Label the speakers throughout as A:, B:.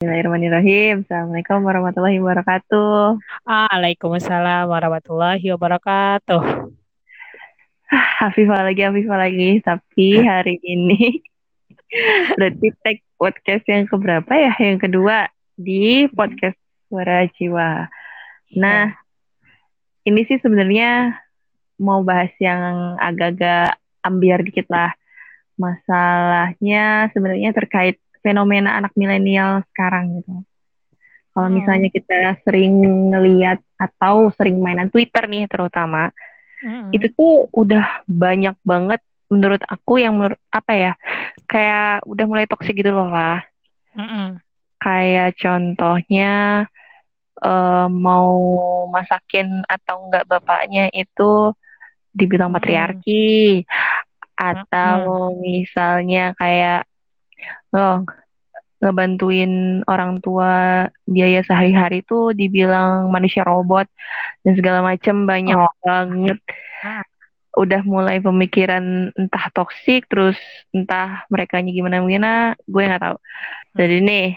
A: Bismillahirrahmanirrahim. Assalamualaikum warahmatullahi wabarakatuh.
B: Waalaikumsalam warahmatullahi wabarakatuh.
A: Hafifah lagi, Hafifah lagi. Tapi hari ini berarti tag podcast yang keberapa ya? Yang kedua di podcast Suara Jiwa. Nah, ini sih sebenarnya mau bahas yang agak-agak ambiar dikit lah. Masalahnya sebenarnya terkait fenomena anak milenial sekarang gitu. Kalau
B: Hmm.
A: misalnya kita sering ngeliat atau sering mainan Twitter nih terutama,
B: Mm-mm.
A: itu tuh udah banyak banget menurut aku yang menurut apa ya, kayak udah mulai toksik gitu loh lah.
B: Mm-mm.
A: Kayak contohnya eh, mau masakin atau enggak bapaknya itu dibilang
B: Mm-mm.
A: patriarki atau misalnya kayak oh ngebantuin orang tua biaya sehari-hari tuh dibilang manusia robot dan segala macam banyak
B: Oh.
A: banget
B: Ah.
A: udah mulai pemikiran entah toksik terus entah mereka gimana gimana gue nggak tahu jadi nih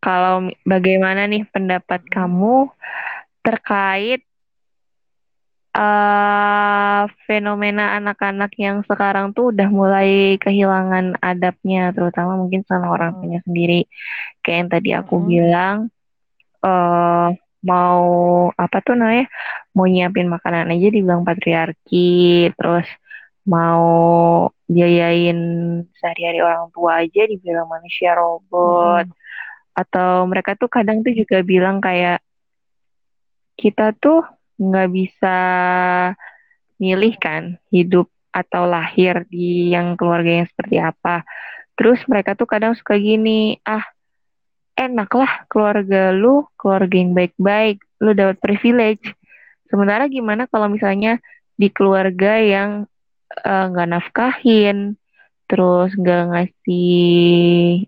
A: kalau bagaimana nih pendapat kamu terkait eh fenomena anak-anak yang sekarang tuh udah mulai kehilangan adabnya, terutama mungkin sama orang
B: Hmm.
A: tuanya sendiri. Kayak yang tadi aku
B: Hmm.
A: bilang, eh mau apa tuh namanya, mau nyiapin makanan aja dibilang patriarki, terus mau biayain sehari-hari orang tua aja dibilang manusia robot,
B: Mm-mm.
A: atau mereka tuh kadang tuh juga bilang kayak kita tuh nggak bisa milih kan hidup atau lahir di yang keluarga yang seperti apa. Terus mereka tuh kadang suka gini, ah enak lah keluarga lu, keluarga yang baik-baik, lu dapat privilege. Sementara gimana kalau misalnya di keluarga yang eh, nggak nafkahin, terus nggak ngasih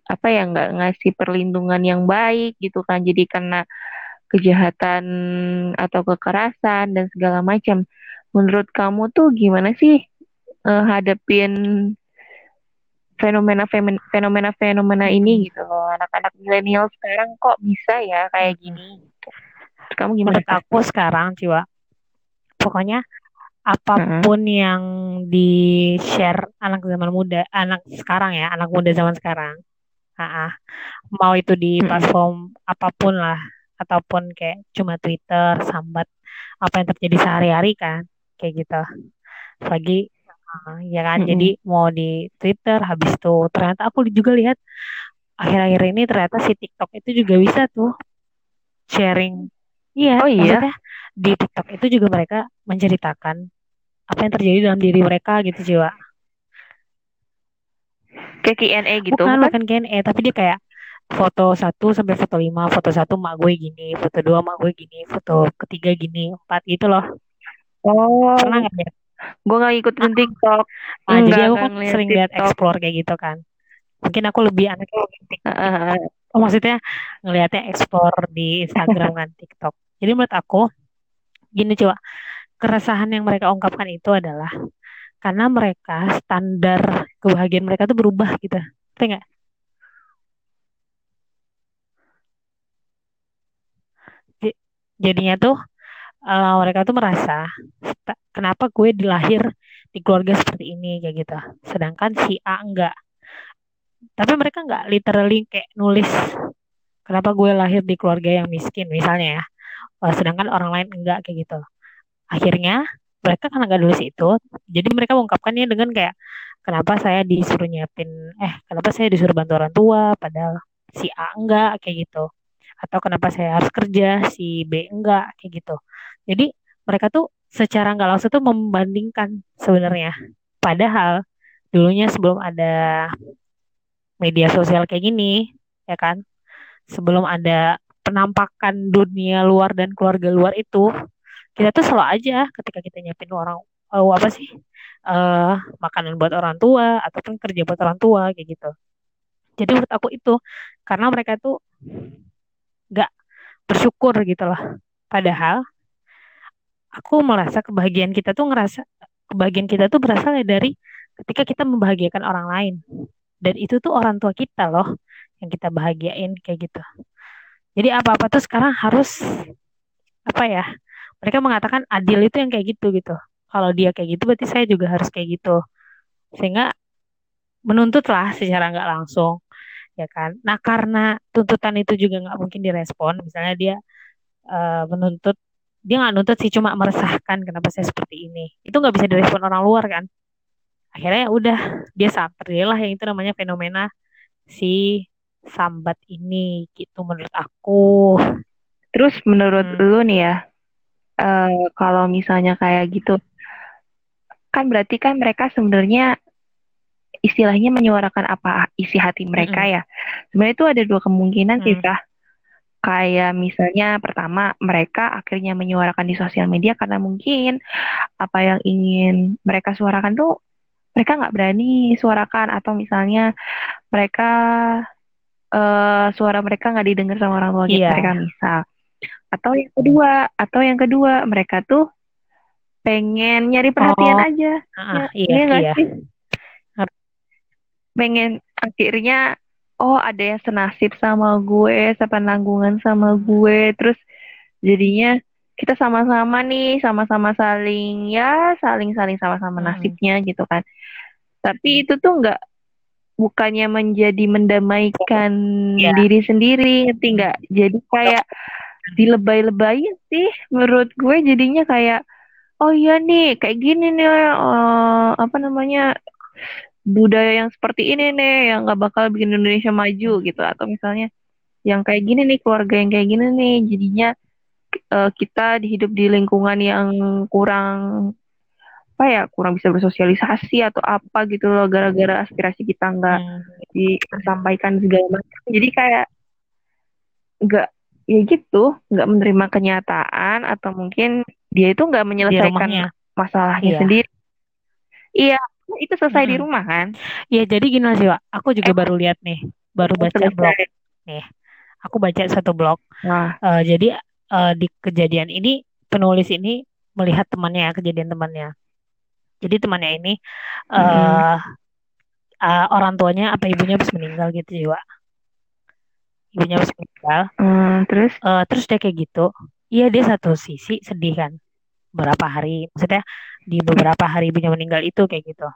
A: apa ya, nggak ngasih perlindungan yang baik gitu kan, jadi kena kejahatan atau kekerasan dan segala macam. Menurut kamu tuh gimana sih eh, hadapin fenomena fenomena fenomena ini gitu loh anak-anak milenial sekarang kok bisa ya kayak gini gitu. Menurut kamu gimana
B: Menurut aku sekarang, Ciwa, pokoknya apa pun yang di share anak zaman muda, anak sekarang ya, anak muda zaman sekarang, ah, mau itu di
A: Mm-mm.
B: platform apa pun lah, ataupun kayak cuma Twitter, sambat apa yang terjadi sehari-hari kan, kayak gitu. Lagi, ah, ya kan, jadi mau di Twitter, habis itu ternyata aku juga lihat akhir-akhir ini ternyata si TikTok itu juga bisa tuh sharing. Iya,
A: Oh iya?
B: di TikTok itu juga mereka menceritakan apa yang terjadi dalam diri mereka gitu jiwa.
A: Kayak Q&A gitu
B: Bukan,
A: bukan?
B: bukan Q&A, tapi dia kayak foto satu sampai foto lima, foto satu mak gue gini, foto dua mak gue gini, foto ketiga gini, empat gitu loh.
A: Oh,
B: Pernah nggak lihat?
A: gue nggak ngikutin TikTok.
B: Nah, jadi aku kan sering lihat
A: TikTok.
B: explore kayak gitu kan. Mungkin aku lebih anaknya lebih TikTok. Oh, maksudnya ngelihatnya explore di Instagram kan TikTok. Jadi menurut aku gini coba keresahan yang mereka ungkapkan itu adalah karena mereka standar kebahagiaan mereka tuh berubah gitu. Ngerti nggak? Jadinya tuh eh, mereka tuh merasa "Sta- kenapa gue dilahir di keluarga seperti ini kayak gitu. Sedangkan si A enggak. Tapi mereka enggak literally kayak nulis kenapa gue lahir di keluarga yang miskin misalnya ya. Eh, sedangkan orang lain enggak kayak gitu. Akhirnya mereka karena nggak nulis itu, jadi mereka mengungkapkannya dengan kayak kenapa saya disuruh nyiapin, eh kenapa saya disuruh bantu orang tua, padahal si A enggak kayak gitu. Atau kenapa saya harus kerja, si B enggak kayak gitu. Jadi mereka tuh secara nggak langsung tuh membandingkan sebenarnya. Padahal dulunya sebelum ada media sosial kayak gini, ya kan, sebelum ada penampakan dunia luar dan keluarga luar itu, kita tuh selalu aja ketika kita nyiapin orang oh, apa sih eh makanan buat orang tua ataupun kerja buat orang tua kayak gitu. Jadi menurut aku itu karena mereka tuh bersyukur gitu loh. Padahal aku merasa kebahagiaan kita tuh ngerasa kebahagiaan kita tuh berasal dari ketika kita membahagiakan orang lain. Dan itu tuh orang tua kita loh yang kita bahagiain kayak gitu jadi apa-apa tuh sekarang harus apa ya mereka mengatakan adil itu yang kayak gitu gitu kalau dia kayak gitu berarti saya juga harus kayak gitu sehingga menuntut lah secara nggak langsung ya kan? Nah karena tuntutan itu juga nggak mungkin direspon misalnya dia uh, menuntut dia nggak nuntut sih cuma meresahkan kenapa saya seperti ini. Itu nggak bisa direspon orang luar kan? Akhirnya ya udah dia samper lah yang itu namanya fenomena si sambat ini gitu menurut aku.
A: Terus menurut hmm. lu nih ya uh, kalau misalnya kayak gitu kan berarti kan mereka sebenarnya istilahnya menyuarakan apa isi hati mereka hmm. ya sebenarnya itu ada dua kemungkinan hmm. sih kah kayak misalnya pertama mereka akhirnya menyuarakan di sosial media karena mungkin apa yang ingin mereka suarakan tuh mereka nggak berani suarakan atau misalnya mereka uh, suara mereka nggak didengar sama orang tua yeah. mereka misal atau yang kedua atau yang kedua mereka tuh pengen nyari perhatian oh. aja uh, ya, iya, iya, iya. sih pengen akhirnya oh ada yang senasib sama gue, sepenanggungan sama gue, terus jadinya kita sama-sama nih, sama-sama saling ya, saling-saling sama-sama hmm. nasibnya gitu kan. Tapi itu tuh nggak bukannya menjadi mendamaikan yeah. diri sendiri, ngerti nggak? Jadi kayak dilebay-lebayin sih, menurut gue jadinya kayak oh iya nih, kayak gini nih, uh, apa namanya budaya yang seperti ini nih yang gak bakal bikin Indonesia maju gitu atau misalnya yang kayak gini nih keluarga yang kayak gini nih jadinya uh, kita dihidup di lingkungan yang kurang apa ya kurang bisa bersosialisasi atau apa gitu loh gara-gara aspirasi kita nggak hmm. disampaikan segala macam jadi kayak nggak ya gitu nggak menerima kenyataan atau mungkin dia itu nggak menyelesaikan masalahnya iya. sendiri iya itu selesai hmm. di rumah kan?
B: Iya, jadi gini sih, Pak. Aku juga eh, baru lihat nih, baru baca selesai. blog. Nih, aku baca satu blog. Nah. Uh, jadi uh, di kejadian ini penulis ini melihat temannya, kejadian temannya. Jadi temannya ini uh, hmm. uh, orang tuanya apa ibunya habis meninggal gitu sih, Pak. Ibunya habis meninggal.
A: Hmm, terus?
B: Uh, terus dia kayak gitu. Iya, dia satu sisi sedih kan. Berapa hari, maksudnya di beberapa hari ibunya meninggal itu kayak gitu.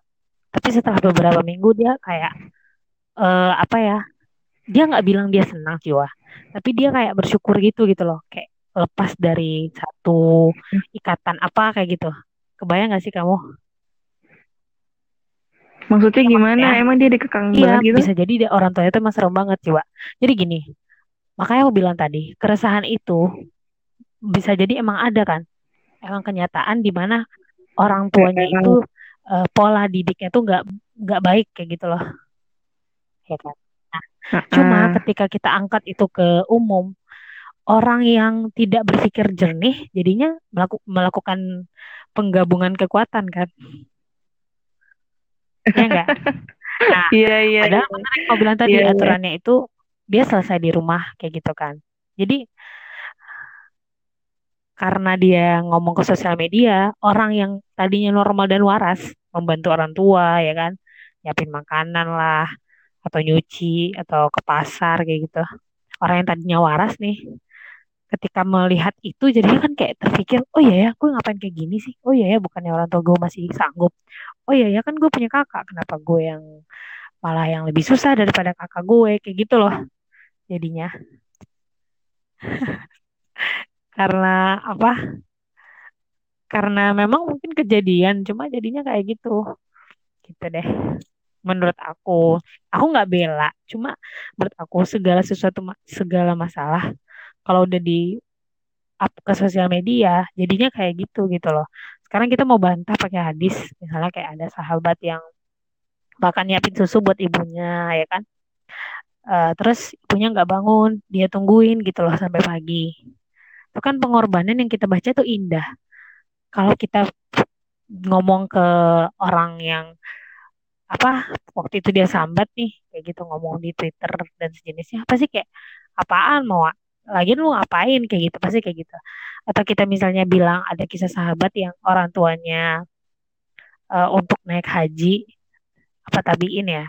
B: Tapi setelah beberapa minggu dia kayak uh, apa ya dia nggak bilang dia senang jiwa tapi dia kayak bersyukur gitu gitu loh. Kayak lepas dari satu ikatan apa kayak gitu. Kebayang gak sih kamu?
A: Maksudnya gimana? Ya, emang dia dikekang iya, banget gitu?
B: bisa jadi dia orang tuanya itu emang serem banget jiwa jadi gini makanya aku bilang tadi keresahan itu bisa jadi emang ada kan emang kenyataan di mana orang tuanya itu uh, pola didiknya tuh nggak nggak baik kayak gitu loh ya kan nah, uh cuma ketika kita angkat itu ke umum orang yang tidak berpikir jernih jadinya melaku, melakukan penggabungan kekuatan kan ya enggak nah
A: iya iya
B: padahal iya. menarik kau bilang tadi yeah, iya. aturannya yeah. itu dia selesai di rumah kayak gitu kan jadi karena dia ngomong ke sosial media, orang yang tadinya normal dan waras, membantu orang tua ya kan, nyiapin makanan lah, atau nyuci, atau ke pasar kayak gitu. Orang yang tadinya waras nih, ketika melihat itu jadinya kan kayak terpikir, oh iya ya, gue ngapain kayak gini sih? Oh iya ya, bukannya orang tua gue masih sanggup. Oh iya ya, kan gue punya kakak, kenapa gue yang malah yang lebih susah daripada kakak gue, kayak gitu loh jadinya. karena apa? Karena memang mungkin kejadian cuma jadinya kayak gitu. Gitu deh menurut aku. Aku nggak bela cuma menurut aku segala sesuatu segala masalah kalau udah di up ke sosial media jadinya kayak gitu gitu loh. Sekarang kita mau bantah pakai hadis misalnya kayak ada sahabat yang bahkan nyiapin susu buat ibunya ya kan? Uh, terus ibunya nggak bangun dia tungguin gitu loh sampai pagi itu kan pengorbanan yang kita baca tuh indah. Kalau kita ngomong ke orang yang apa waktu itu dia sambat nih kayak gitu ngomong di Twitter dan sejenisnya apa sih kayak apaan mau lagi lu ngapain? Kayak gitu pasti kayak gitu. Atau kita misalnya bilang ada kisah sahabat yang orang tuanya uh, untuk naik haji apa tabiin ya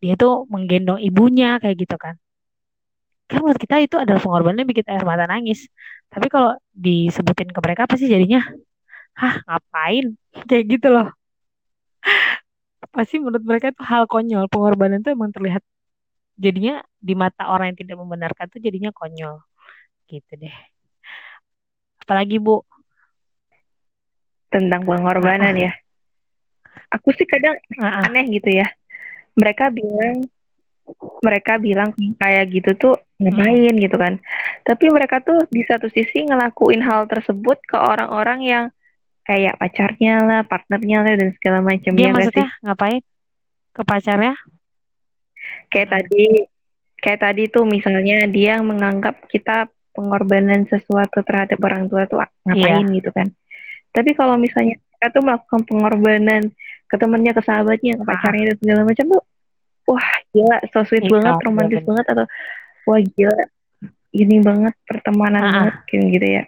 B: dia tuh menggendong ibunya kayak gitu kan kan menurut kita itu adalah pengorbanan yang bikin air mata nangis. Tapi kalau disebutin ke mereka pasti jadinya hah ngapain? Kayak gitu loh. Pasti menurut mereka itu hal konyol. Pengorbanan itu emang terlihat jadinya di mata orang yang tidak membenarkan tuh jadinya konyol. Gitu deh. Apalagi Bu?
A: Tentang pengorbanan
B: Ah,
A: ya. Aku sih kadang
B: ah, ah,
A: aneh gitu ya. Mereka bilang mereka bilang kayak gitu tuh ngapain gitu kan. Tapi mereka tuh di satu sisi ngelakuin hal tersebut ke orang-orang yang kayak pacarnya lah, partnernya lah dan segala
B: dia
A: macamnya gak
B: maksudnya
A: sih?
B: ngapain ke pacarnya
A: Kayak tadi kayak tadi tuh misalnya dia menganggap kita pengorbanan sesuatu terhadap orang tua tuh ngapain
B: iya
A: gitu kan. Tapi kalau misalnya kita tuh melakukan pengorbanan ke temennya, ke sahabatnya, ke
B: ah,
A: pacarnya dan segala macam tuh, wah gila, so sweet
B: iya
A: banget,
B: iya
A: romantis
B: benar
A: banget atau wah gila, ini banget, pertemanan
B: ah,
A: banget,
B: ah.
A: kayak gitu ya.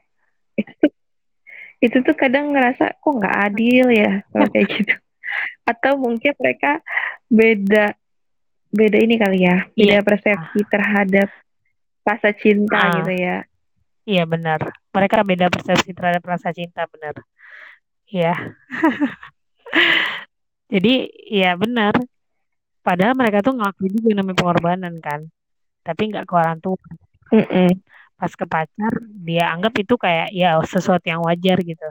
A: Itu tuh, itu tuh kadang ngerasa kok nggak adil ya kalau kayak gitu. Atau mungkin mereka beda beda ini kali ya,
B: iya.
A: beda persepsi terhadap rasa cinta gitu
B: ah,
A: ya.
B: iya benar mereka beda persepsi terhadap rasa cinta benar iya. Jadi ya benar padahal mereka tuh ngelakuin juga namanya pengorbanan kan. Tapi nggak ke orang tua.
A: Mm-mm.
B: pas ke pacar dia anggap itu kayak ya sesuatu yang wajar gitu.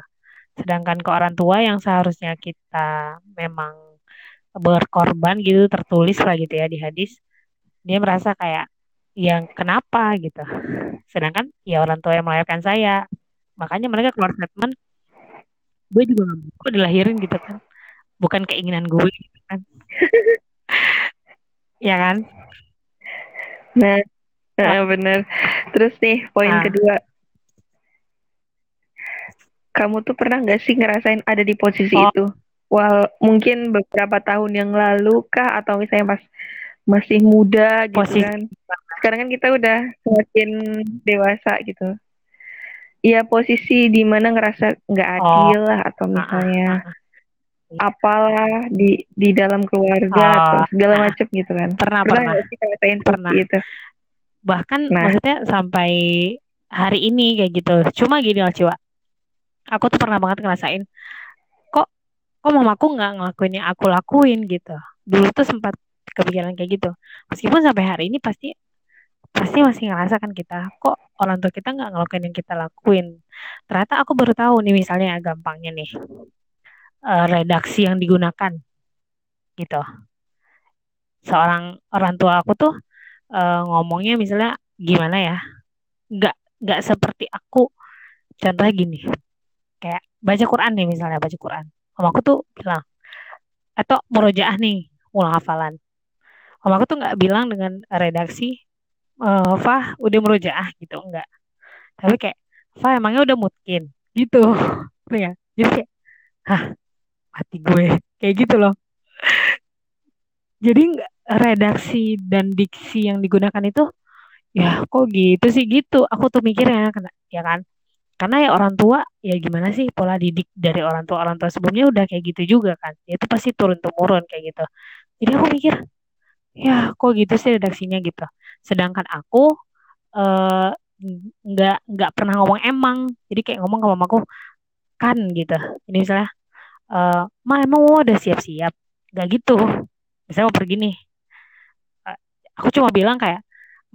B: Sedangkan ke orang tua yang seharusnya kita memang berkorban gitu tertulis lah gitu ya di hadis dia merasa kayak yang kenapa? gitu. Sedangkan ya orang tua yang melahirkan saya. Makanya mereka keluar statement gue juga gak mau dilahirin gitu kan. Bukan keinginan gue gitu kan ya kan
A: Nah, nah, bener. Terus nih, poin
B: ah,
A: kedua, kamu tuh pernah nggak sih ngerasain ada di posisi
B: oh
A: itu? Wal, mungkin beberapa tahun yang lalu kah, atau misalnya pas masih muda gitu
B: posisi
A: kan? Sekarang kan kita udah semakin dewasa gitu. Iya, posisi di mana ngerasa nggak
B: oh
A: adil lah, atau
B: ah, ah,
A: misalnya
B: ah, ah, iya.
A: Apalah di di dalam keluarga atau
B: oh
A: segala
B: nah
A: macam gitu kan?
B: pernah
A: Pernah
B: pernah.
A: sih ngerasain
B: pernah.
A: itu?
B: bahkan
A: Nah,
B: maksudnya sampai hari ini kayak gitu. Cuma gini loh Ciwa. Aku tuh pernah banget ngerasain kok kok mamaku nggak ngelakuin yang aku lakuin? gitu. Dulu tuh sempat kepikiran kayak gitu. Meskipun sampai hari ini pasti pasti masih ngerasa kan kita kok orang tua kita nggak ngelakuin yang kita lakuin? Ternyata aku baru tahu nih misalnya ya gampangnya nih eh, redaksi yang digunakan gitu. Seorang orang tua aku tuh eh, ngomongnya misalnya gimana ya? Nggak nggak seperti aku. Contohnya gini kayak baca Quran nih misalnya baca Quran. Om aku tuh bilang atau murojaah nih ulang hafalan. Om aku tuh nggak bilang dengan redaksi eh Fah udah murojaah gitu enggak tapi kayak Fah emangnya udah mungkin gitu ya. Jadi kayak hah mati gue. Kayak gitu loh. Jadi redaksi dan diksi yang digunakan itu ya kok gitu sih gitu. Aku tuh mikirnya ya kan? Karena ya orang tua ya gimana sih pola didik dari orang tua orang tua sebelumnya udah kayak gitu juga kan? Ya itu pasti turun temurun kayak gitu. Jadi aku mikir ya kok gitu sih redaksinya gitu. Sedangkan aku eh, nggak nggak pernah ngomong emang. Jadi kayak ngomong ke mamaku kan gitu. Ini misalnya eh ma emang mau udah siap-siap? Nggak gitu. Misalnya mau pergi nih. Eh, aku cuma bilang kayak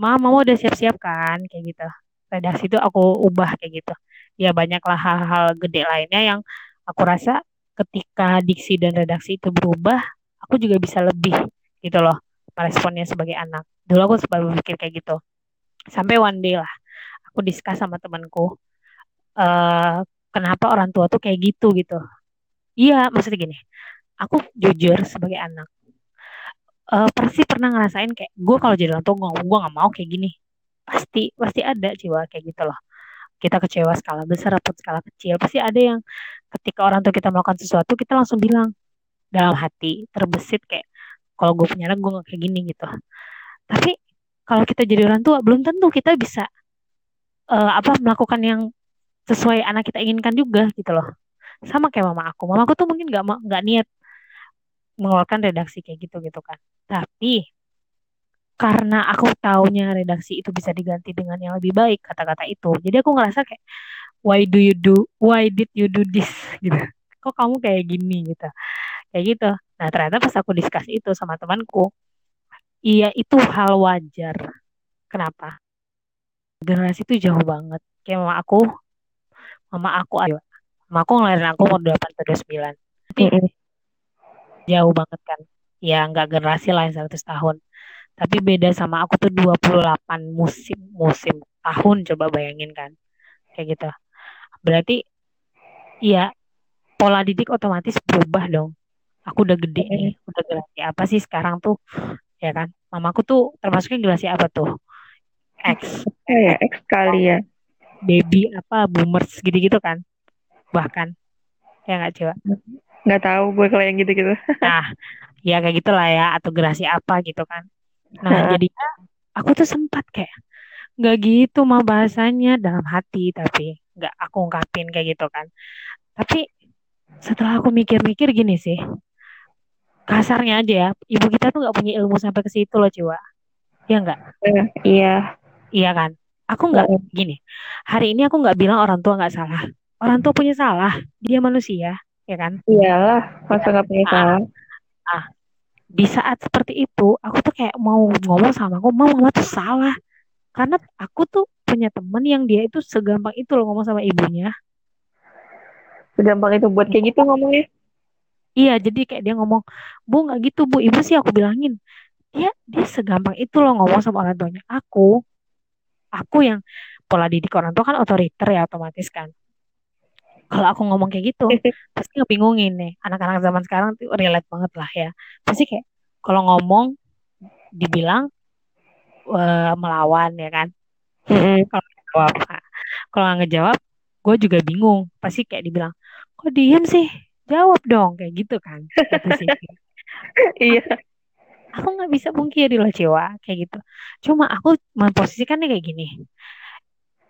B: ma mama udah siap-siap kan? Kayak gitu. Redaksi itu aku ubah kayak gitu. Ya banyaklah hal-hal gede lainnya yang aku rasa ketika diksi dan redaksi itu berubah aku juga bisa lebih gitu loh meresponnya sebagai anak. Dulu aku sempat berpikir kayak gitu. Sampai one day lah aku diskus sama temanku eh kenapa orang tua tuh kayak gitu? Gitu iya maksudnya gini. Aku jujur sebagai anak eh, pasti pernah ngerasain kayak gue kalau jadi orang tua gue gue nggak mau kayak gini. Pasti pasti ada jiwa kayak gitu loh. Kita kecewa skala besar atau skala kecil pasti ada yang ketika orang tua kita melakukan sesuatu kita langsung bilang dalam hati terbesit kayak kalau gue punya anak gue gak kayak gini gitu. Tapi kalau kita jadi orang tua belum tentu kita bisa eh, apa melakukan yang sesuai anak kita inginkan juga gitu loh sama kayak mama aku. Mama aku tuh mungkin nggak nggak niat mengeluarkan redaksi kayak gitu gitu kan. Tapi karena aku taunya redaksi itu bisa diganti dengan yang lebih baik kata-kata itu jadi aku ngerasa kayak why do you do why did you do this? Gitu. Kok kamu kayak gini? Gitu. Kayak gitu. Nah ternyata pas aku diskus itu sama temanku iya itu hal wajar. Kenapa? Generasi itu jauh banget. Kayak mama aku mama aku ayo mama aku ngelahirin aku umur 8 atau 29 tapi
A: Mm-mm.
B: jauh banget kan. Ya nggak generasi lain 100 tahun. Tapi beda sama aku tuh 28 musim musim tahun. Coba bayangin kan. Kayak gitu. Berarti ya pola didik otomatis berubah dong. Aku udah gede nih. Udah generasi apa sih sekarang tuh? Ya kan? Mamaku tuh termasuknya generasi apa tuh? X.
A: Ya, X kali ya.
B: baby apa boomers gitu-gitu kan bahkan. Ya nggak coba
A: Nggak tahu gue kalau yang gitu-gitu.
B: nah ya kayak gitulah ya atau generasi apa gitu kan. Nah jadinya aku tuh sempat kayak nggak gitu mah bahasanya dalam hati tapi nggak aku ungkapin kayak gitu kan. Tapi setelah aku mikir-mikir gini sih kasarnya aja ya ibu kita tuh nggak punya ilmu sampai ke situ loh coba ya nggak?
A: Eh, Iya.
B: iya kan? Aku nggak
A: Heeh.
B: gini hari ini aku nggak bilang orang tua nggak salah orang tua punya salah dia manusia ya kan
A: Iyalah, masa nggak punya
B: ah,
A: salah.
B: ah. di saat seperti itu aku tuh kayak mau ngomong sama aku mau mama tuh salah karena aku tuh punya temen yang dia itu segampang itu loh ngomong sama ibunya
A: Segampang itu buat kayak gitu ngomongnya.
B: iya jadi kayak dia ngomong bu nggak gitu bu ibu sih aku bilangin dia dia segampang itu loh ngomong sama orang tuanya aku aku yang pola didik orang tua kan otoriter ya otomatis kan kalau aku ngomong kayak gitu pasti ngebingungin nih. Anak-anak zaman sekarang tuh relate banget lah ya. Pasti kayak kalau ngomong dibilang eh, melawan ya kan? Kalau jawab kalau nggak ngejawab gue juga bingung. Pasti kayak dibilang kok diem sih? Jawab dong. Kayak gitu kan sih
A: Iya.
B: aku nggak bisa pungkiri loh Cewa kayak gitu. Cuma aku memposisikannya kayak gini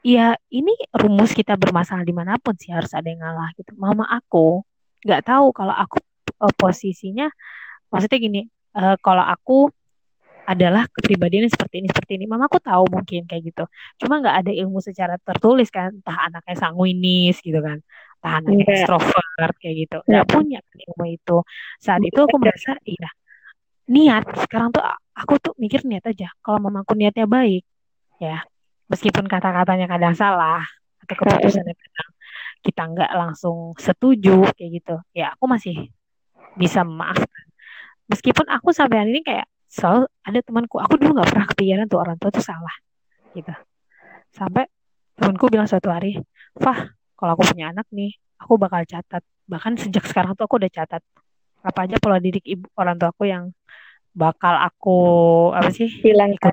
B: ya ini rumus kita bermasalah di mana pun sih harus ada yang ngalah gitu. Mama aku nggak tahu kalau aku eh, posisinya maksudnya gini eh, kalau aku adalah kepribadian yang seperti ini seperti ini. Mama aku tahu mungkin kayak gitu. Cuma nggak ada ilmu secara tertulis kan. Entah anaknya sanguinis gitu kan. Entah anaknya
A: Enggak.
B: ekstrovert kayak gitu. Nggak
A: Nggak.
B: punya kan ilmu itu. Saat itu aku merasa iya niat. Sekarang tuh aku tuh mikir niat aja. Kalau mamaku niatnya baik ya meskipun kata-katanya kadang salah atau keputusannya kadang kita nggak langsung setuju kayak gitu ya aku masih bisa memaafkan. Meskipun aku sampai hari ini kayak selalu ada temanku aku dulu nggak pernah kepikiran tuh orang tua tuh salah gitu. Sampai temanku bilang suatu hari Fah kalau aku punya anak nih aku bakal catat. Bahkan sejak sekarang tuh aku udah catat. Apa aja pola didik ibu orang tua aku yang bakal aku apa sih
A: Hilang
B: ikut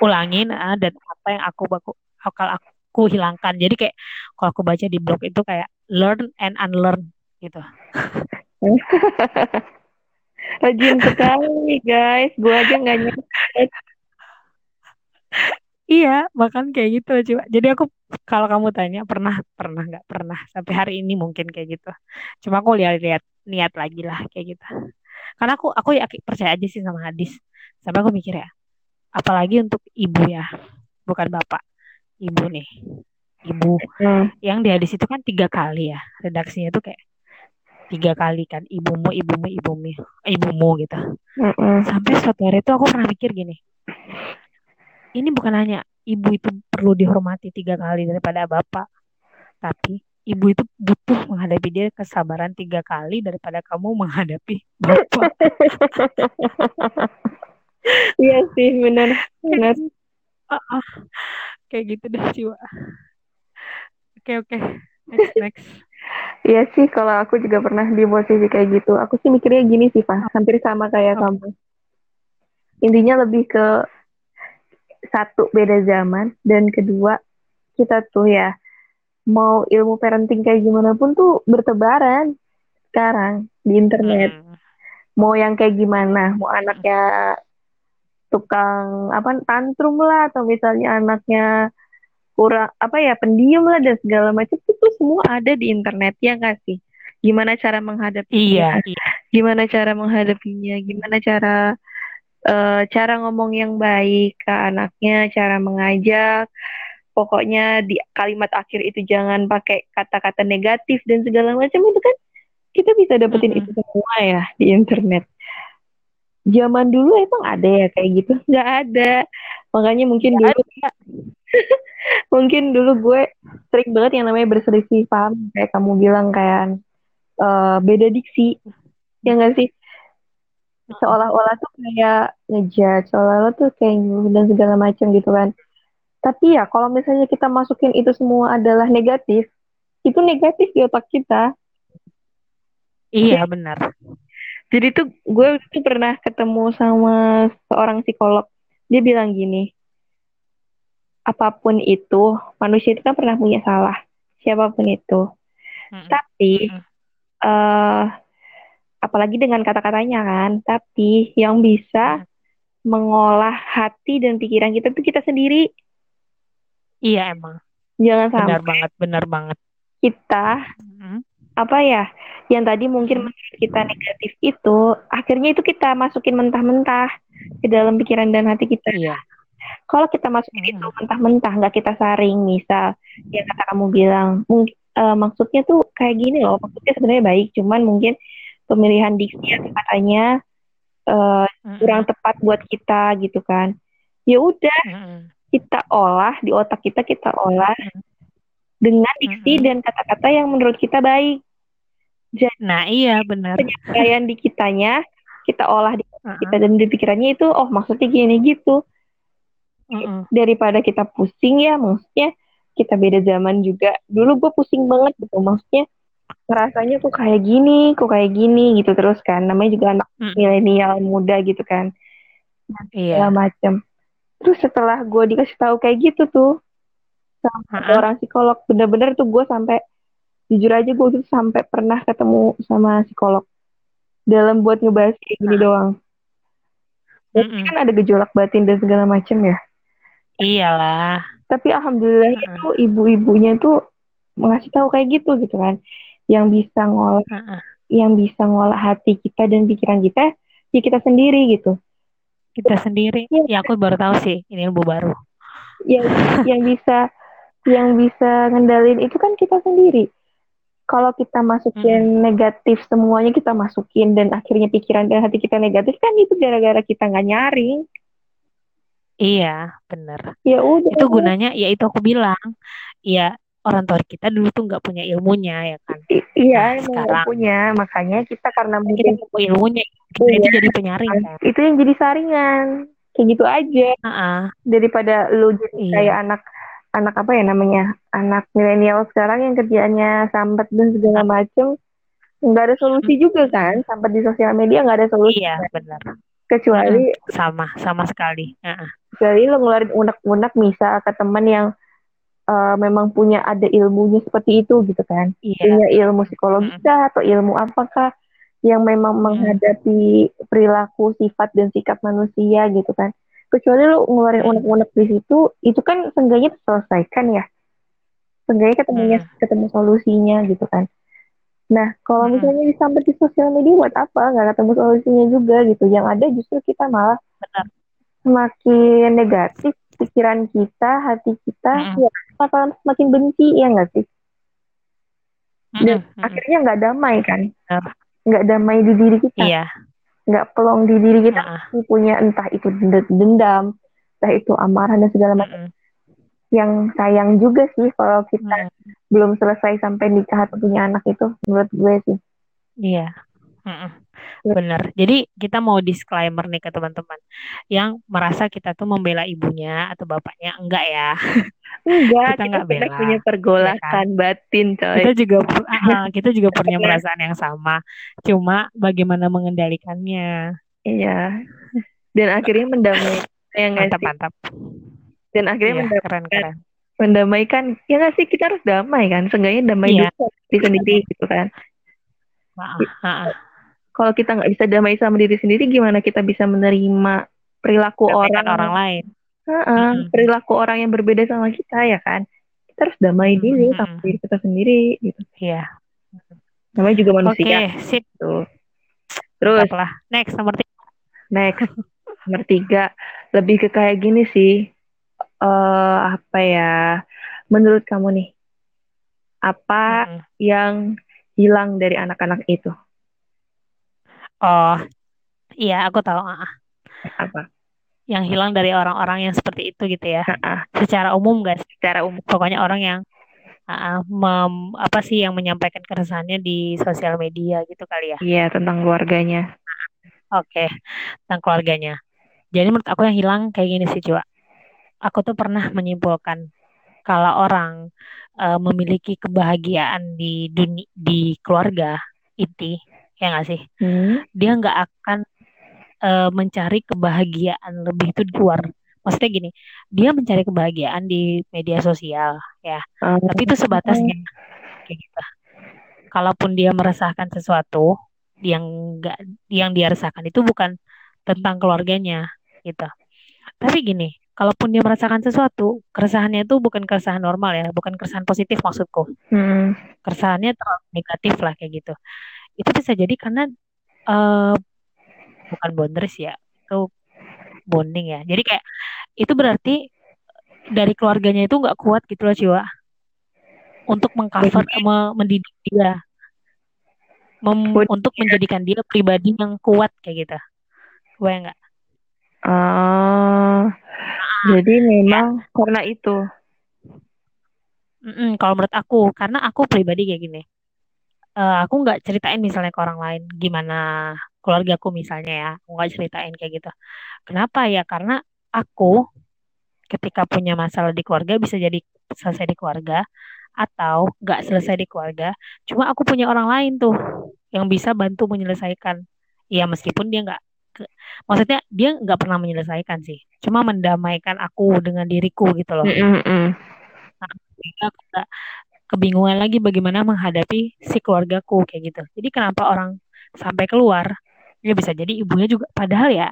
B: ulangin ah, dan apa yang aku baku bakal aku hilangkan. Jadi kayak kalau aku baca di blog itu kayak learn and unlearn gitu.
A: Rajin sekali guys. Gue aja nggak nyampe.
B: iya bahkan kayak gitu coba jadi aku kalau kamu tanya pernah pernah nggak? Pernah. Sampai hari ini mungkin kayak gitu. Cuma aku lihat-lihat niat lagi lah kayak gitu. Karena aku aku yakin percaya aja sih sama hadis. Sampai aku mikir ya apalagi untuk ibu ya bukan bapak ibu nih ibu
A: Hmm.
B: yang di hadis itu kan tiga kali ya redaksinya tuh kayak tiga kali kan ibumu ibumu ibumu ibumu gitu
A: Mm-mm.
B: sampai suatu hari itu aku pernah mikir gini ini bukan hanya ibu itu perlu dihormati tiga kali daripada bapak tapi ibu itu butuh menghadapi dia kesabaran tiga kali daripada kamu menghadapi bapak
A: Iya sih benar. Benar.
B: Ah, kayak gitu deh jiwa oke oke next next
A: Iya sih kalau aku juga pernah di posisi kayak gitu. Aku sih mikirnya gini sih Pak. Hampir sama kayak
B: Oh.
A: kamu. Intinya lebih ke satu beda zaman dan kedua kita tuh ya mau ilmu parenting kayak gimana pun tuh bertebaran sekarang di internet.
B: Hmm.
A: Mau yang kayak gimana? Mau anaknya tukang apa tantrum lah atau misalnya anaknya kurang apa ya pendiam lah dan segala macam itu semua ada di internet ya nggak sih? Gimana cara menghadapinya?
B: iya iya
A: Gimana cara menghadapinya? Gimana cara eh, cara ngomong yang baik ke anaknya, cara mengajak, pokoknya di kalimat akhir itu jangan pakai kata-kata negatif dan segala macam itu kan kita bisa dapetin itu
B: Mm-mm.
A: semua ya di internet. Zaman dulu emang ada ya kayak gitu? Nggak ada. Makanya mungkin
B: Nggak
A: dulu
B: ada.
A: mungkin dulu gue sering banget yang namanya berselisih paham kayak kamu bilang kayak eh, beda diksi ya nggak sih
B: Mm-mm.
A: seolah-olah tuh kayak ngejudge seolah-olah tuh kayak nyuruh dan segala macam gitu kan tapi ya kalau misalnya kita masukin itu semua adalah negatif itu negatif di otak kita
B: Iya benar.
A: Jadi tuh gue tuh pernah ketemu sama seorang psikolog dia bilang gini apa pun itu manusia itu kan pernah punya salah siapa pun itu
B: Mm-mm.
A: tapi eh apalagi dengan kata-katanya kan tapi yang bisa mengolah hati dan pikiran kita tuh kita sendiri
B: Iya emang.
A: jangan
B: Benar
A: sampai
B: banget, benar banget.
A: kita
B: Mm-mm.
A: Apa ya yang tadi mungkin
B: Mm-mm.
A: menurut kita negatif itu akhirnya itu kita masukin mentah-mentah ke dalam pikiran dan hati kita
B: Iya.
A: kalau kita masukin itu
B: Mm-mm.
A: mentah-mentah nggak kita saring misal yang kata kamu bilang mungkin eh, maksudnya tuh kayak gini loh maksudnya sebenarnya baik cuman mungkin pemilihan diksi atau katanya eh, kurang tepat buat kita gitu kan ya udah kita olah di otak kita kita olah. Dengan diksi
B: Mm-mm.
A: dan kata-kata yang menurut kita baik jadi
B: Nah iya benar.
A: penyampaian di kitanya kita olah di otak kita
B: Mm-mm.
A: dan di pikirannya itu oh maksudnya gini gitu
B: Mm-mm.
A: daripada kita pusing ya maksudnya kita beda zaman juga dulu gue pusing banget gitu maksudnya rasanya kok kayak gini kok kayak gini gitu terus kan namanya juga anak milenial muda gitu kan
B: Iya.
A: macam terus setelah gue dikasih tahu kayak gitu tuh sama ada
B: Ha-ha.
A: orang psikolog bener-bener tuh gue sampai jujur aja gue tuh sampai pernah ketemu sama psikolog dalam buat ngebahas kayak gini doang Berarti
B: Mm-mm.
A: kan ada gejolak batin dan segala macam ya
B: Iyalah.
A: tapi alhamdulillah
B: Ha-ha.
A: itu ibu-ibunya tuh ngasih tahu kayak gitu gitu kan yang bisa ngolah
B: Ha-ha.
A: yang bisa ngolah hati kita dan pikiran kita ya kita sendiri gitu
B: Kita sendiri.
A: ya,
B: Ya aku baru tahu sih. Ini ilmu baru.
A: yang yang bisa yang bisa ngendalin itu kan kita sendiri kalau kita masukin
B: Mm-mm.
A: negatif semuanya kita masukin dan akhirnya pikiran dan hati kita negatif kan itu gara-gara kita nggak nyaring
B: Iya, benar.
A: ya udah
B: Itu gunanya, ya itu aku bilang. Ya orang tua kita dulu tuh nggak punya ilmunya ya kan.
A: I-
B: Nah
A: iya nggak
B: sekarang
A: punya makanya kita karena
B: kita
A: mungkin
B: punya ilmunya. Kita itu
A: iya
B: jadi penyaring kan.
A: itu yang jadi saringan kayak gitu aja
B: Ha-ha.
A: daripada lu jadi kayak
B: Iya.
A: anak anak apa ya namanya anak milenial sekarang yang kerjaannya sambat dan segala macem nggak ada solusi juga kan sampai di sosial media nggak ada solusi
B: Iya,
A: kan?
B: benar.
A: kecuali
B: Mm-mm. Sama, sama sekali. Ha-ha.
A: kecuali lo ngeluarin unek-unek misal ke teman yang eh, memang punya ada ilmunya seperti itu gitu kan
B: Iya.
A: punya ilmu psikologi kah atau ilmu apakah yang memang menghadapi perilaku sifat dan sikap manusia gitu kan kecuali lo ngeluarin unek-unek di situ itu kan seenggaknya terselesaikan ya seenggaknya ketemunya
B: Mm-mm.
A: ketemu solusinya gitu kan Nah, kalau
B: Mm-mm.
A: misalnya disambat di sosial media buat apa? Nggak ketemu solusinya juga gitu. Yang ada justru kita malah
B: Benar.
A: semakin negatif pikiran kita, hati kita,
B: Mm-mm.
A: ya bakal semakin benci, ya nggak sih? Dan
B: Mm-mm. Mm-mm.
A: akhirnya nggak damai kan? Nggak damai di diri kita,
B: Iya.
A: Nggak plong di diri kita
B: Ha-ha.
A: punya entah itu dend- dendam, entah itu amarah dan segala macam.
B: Mm-mm.
A: Yang sayang juga sih kalau kita
B: Mm-mm.
A: belum selesai sampai nikah atau punya anak itu, menurut gue sih.
B: Iya. Mm-mm. Benar. Jadi kita mau disclaimer nih ke teman-teman yang merasa kita tuh membela ibunya atau bapaknya enggak ya.
A: Enggak,
B: Kita
A: kita
B: nggak
A: pernah
B: bela,
A: punya
B: ya kan?
A: pergolakan batin, coy.
B: Kita juga ah, kita juga punya
A: Karena
B: perasaan yang sama. Cuma bagaimana mengendalikannya.
A: iya, dan akhirnya mendamaikan ya nggak
B: Mantap, mantap.
A: Dan akhirnya
B: Iya,
A: mendamaikan,
B: keren-keren.
A: mendamaikan, ya nggak sih kita harus damai kan? Seenggaknya damai
B: Iya.
A: dulu sendiri gitu kan.
B: Ah.
A: Kalau kita nggak bisa damai sama diri sendiri, gimana kita bisa menerima perilaku
B: Damaikan
A: orang,
B: orang lain.
A: Heeh,
B: Mm-mm.
A: perilaku orang yang berbeda sama kita ya kan? Kita harus damai
B: Mm-mm,
A: diri sama
B: mm-mm.
A: diri kita sendiri gitu.
B: Iya.
A: Namanya juga
B: Oke,
A: manusia
B: sip.
A: tuh. Terus
B: Mantap lah. Next, nomor tiga.
A: next nomor tiga lebih ke kayak gini sih. eh apa ya? Menurut kamu nih, apa
B: Mm-mm.
A: yang hilang dari anak-anak itu?
B: Oh, iya aku tahu ah, ah.
A: Apa?
B: yang hilang dari orang-orang yang seperti itu gitu ya.
A: Ah,
B: Secara umum guys,
A: secara umum.
B: pokoknya orang yang ah, ah, mem- apa sih yang menyampaikan keresahannya di sosial media gitu kali ya.
A: Iya, tentang keluarganya.
B: Oke, tentang keluarganya. Jadi menurut aku yang hilang kayak gini sih, Cua. Aku tuh pernah menyimpulkan kalau orang eh, memiliki kebahagiaan di dunia di keluarga inti, ya nggak sih?
A: Hmm.
B: Dia nggak akan eh, mencari kebahagiaan lebih itu di luar. Maksudnya gini, dia mencari kebahagiaan di media sosial, ya.
A: Eh,
B: Tapi itu sebatasnya, kayak gitu. Kalaupun dia merasakan sesuatu yang nggak yang dia rasakan itu bukan tentang keluarganya, gitu. Tapi gini, kalaupun dia merasakan sesuatu, keresahannya itu bukan keresahan normal ya, bukan keresahan positif maksudku.
A: hmm.
B: Keresahannya terlalu negatif lah kayak gitu. Itu bisa jadi karena eh, bukan boundaries ya, itu bonding ya. Jadi kayak itu berarti dari keluarganya itu nggak kuat gitu loh Ciwa untuk mengcover, me- mendidik dia, mem-
A: Bud-
B: untuk menjadikan dia pribadi yang kuat kayak gitu. Gue nggak.
A: Ah, jadi memang karena itu.
B: Mm-mm, kalau menurut aku, karena aku pribadi kayak gini. Eh, aku nggak ceritain misalnya ke orang lain gimana keluargaku misalnya ya, aku nggak ceritain kayak gitu. Kenapa ya? Karena aku ketika punya masalah di keluarga bisa jadi selesai di keluarga atau nggak selesai di keluarga. Cuma aku punya orang lain tuh yang bisa bantu menyelesaikan. Ya meskipun dia nggak, maksudnya dia nggak pernah menyelesaikan sih. Cuma mendamaikan aku dengan diriku gitu loh.
A: Mm-mm-mm.
B: Nah, sehingga aku nggak kebingungan lagi bagaimana menghadapi si keluargaku kayak gitu. Jadi kenapa orang sampai keluar, ya bisa jadi ibunya juga, padahal ya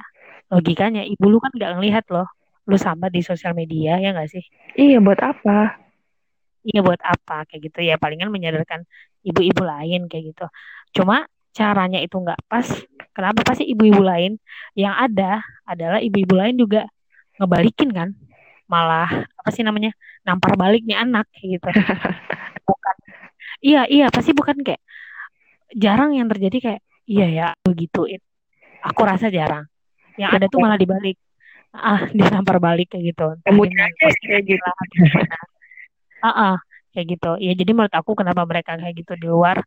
B: logikanya ibu lu kan nggak ngelihat loh, lu sambat di sosial media ya nggak sih?
A: Iya, buat apa?
B: Iya buat apa kayak gitu ya palingan menyadarkan ibu-ibu lain kayak gitu. Cuma caranya itu nggak pas. Kenapa pasti ibu-ibu lain yang ada adalah ibu-ibu lain juga ngebalikin kan, malah apa sih namanya nampar balik nih anak kayak gitu. Bukan. Iya iya pasti bukan kayak jarang yang terjadi kayak iya ya begituin. Aku rasa jarang. Yang ada tuh malah dibalik. Ah, dinampar balik kayak gitu.
A: Aja kayak gitu.
B: Ah, ah, kayak gitu. Ya jadi menurut aku kenapa mereka kayak gitu di luar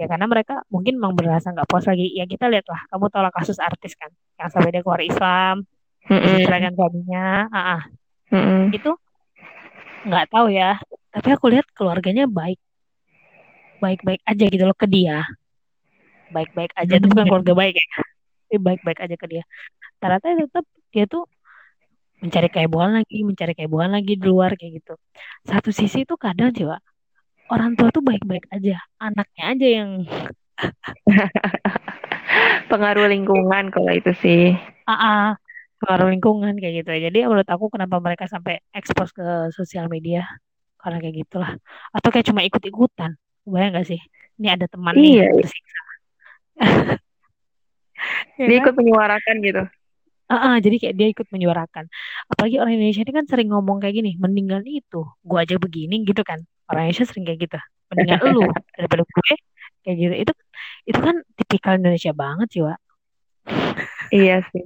B: ya karena mereka mungkin memang berasa nggak puas lagi. Ya kita lihatlah, kamu tahu lah kasus artis kan yang sampai dia keluar Islam,
A: Mm-mm.
B: diceraikan suaminya. Ah, ah,
A: Mm-mm.
B: itu nggak tahu ya. Tapi aku lihat keluarganya baik, baik-baik aja gitu loh ke dia. Baik-baik aja itu bukan keluarga baik ya. Tapi baik-baik aja ke dia. Ternyata tetap dia tuh mencari kehebohan lagi, mencari kehebohan lagi di luar kayak gitu. Satu sisi itu kadang coba orang tua tuh baik-baik aja, anaknya aja yang
A: Pengaruh lingkungan kalau itu sih.
B: AA pengaruh lingkungan kayak gitu. Jadi menurut aku kenapa mereka sampai ekspos ke sosial media karena kayak gitulah. Atau kayak cuma ikut-ikutan. Bayang gak sih? Ini ada teman nih
A: Iya,
B: tersiksa. Ya
A: dia
B: kan?
A: ikut menyuarakan gitu.
B: Ah, ah, jadi kayak dia ikut menyuarakan. Apalagi orang Indonesia ini kan sering ngomong kayak gini, mendingan itu, gua aja begini gitu kan. Orang Indonesia sering kayak gitu. Mendingan lu daripada gue kayak gitu. Itu itu kan tipikal Indonesia banget sih, Wak.
A: Iya sih.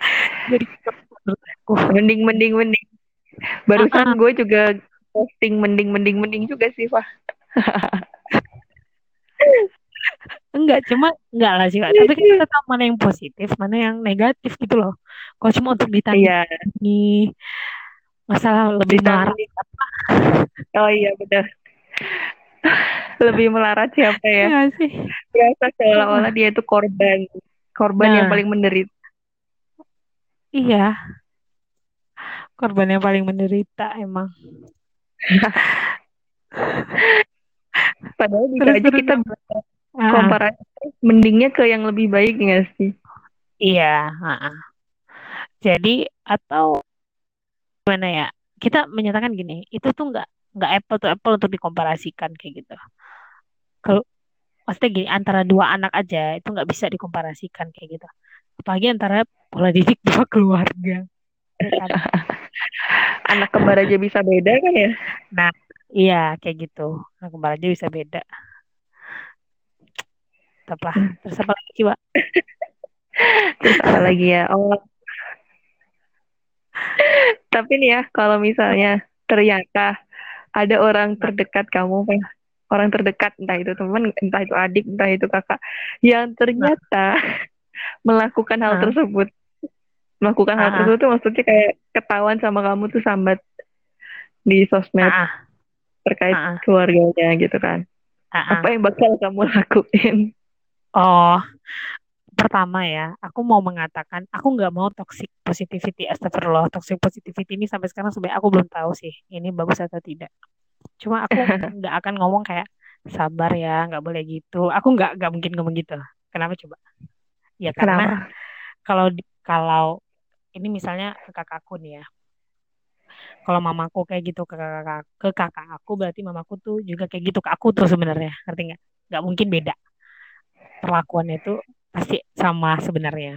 B: Jadi menurut aku,
A: Mending, mending, mending. Barusan
B: ah,
A: gue juga posting mending, mending, mending juga sih, Wah.
B: enggak cuma enggak lah sih, Wak. Tapi kan kita tahu mana yang positif, mana yang negatif gitu loh. Kalau cuma untuk
A: Iya,
B: ditandingi masalah lebih melarat
A: ditanding. Oh iya, benar. Lebih melarat siapa
B: ya
A: ya?
B: nggak sih.
A: Berasa
B: Ah,
A: seolah-olah dia itu korban. Korban yang
B: Nah,
A: paling menderita.
B: iya, korban yang paling menderita emang.
A: Padahal bisa aja
B: terus.
A: kita
B: Ah,
A: komparasi mendingnya ke yang lebih baik nggak sih?
B: iya, ah, ah. Jadi atau gimana ya? Kita menyatakan gini, itu tuh nggak nggak apple to apple untuk dikomparasikan kayak gitu. Kalau maksudnya gini, antara dua anak aja itu nggak bisa dikomparasikan kayak gitu. Apalagi antara pola didik dua keluarga ya kan
A: Anak kembar aja bisa beda kan ya?
B: nah iya kayak gitu anak kembar aja bisa beda tetap lah terus apa lagi Pak
A: Terus apa lagi ya? Oh, tapi nih ya, kalau misalnya ternyata ada orang terdekat kamu, orang terdekat, entah itu teman, entah itu adik, entah itu kakak, yang ternyata melakukan hal
B: Ah.
A: tersebut. Melakukan hal
B: Ah.
A: tersebut tuh maksudnya kayak ketahuan sama kamu tuh sambat di sosmed
B: Ah, ah,
A: terkait
B: ah, ah,
A: keluarganya gitu kan.
B: ah, ah.
A: Apa yang bakal kamu lakuin?
B: Oh, pertama ya, aku mau mengatakan aku nggak mau toxic positivity. Astagfirullah, toxic positivity ini sampai sekarang sebenarnya aku belum tahu sih ini bagus atau tidak. Cuma aku nggak akan ngomong kayak sabar ya, nggak boleh gitu. Aku nggak nggak mungkin ngomong gitu. Kenapa coba? Ya karena
A: Kenapa?
B: kalau kalau ini misalnya ke kakakku nih ya. Kalau mamaku kayak gitu ke kakak ke kakak aku berarti mamaku tuh juga kayak gitu ke aku tuh sebenarnya. Ngerti nggak? Nggak mungkin beda. Perlakuannya itu pasti sama sebenarnya.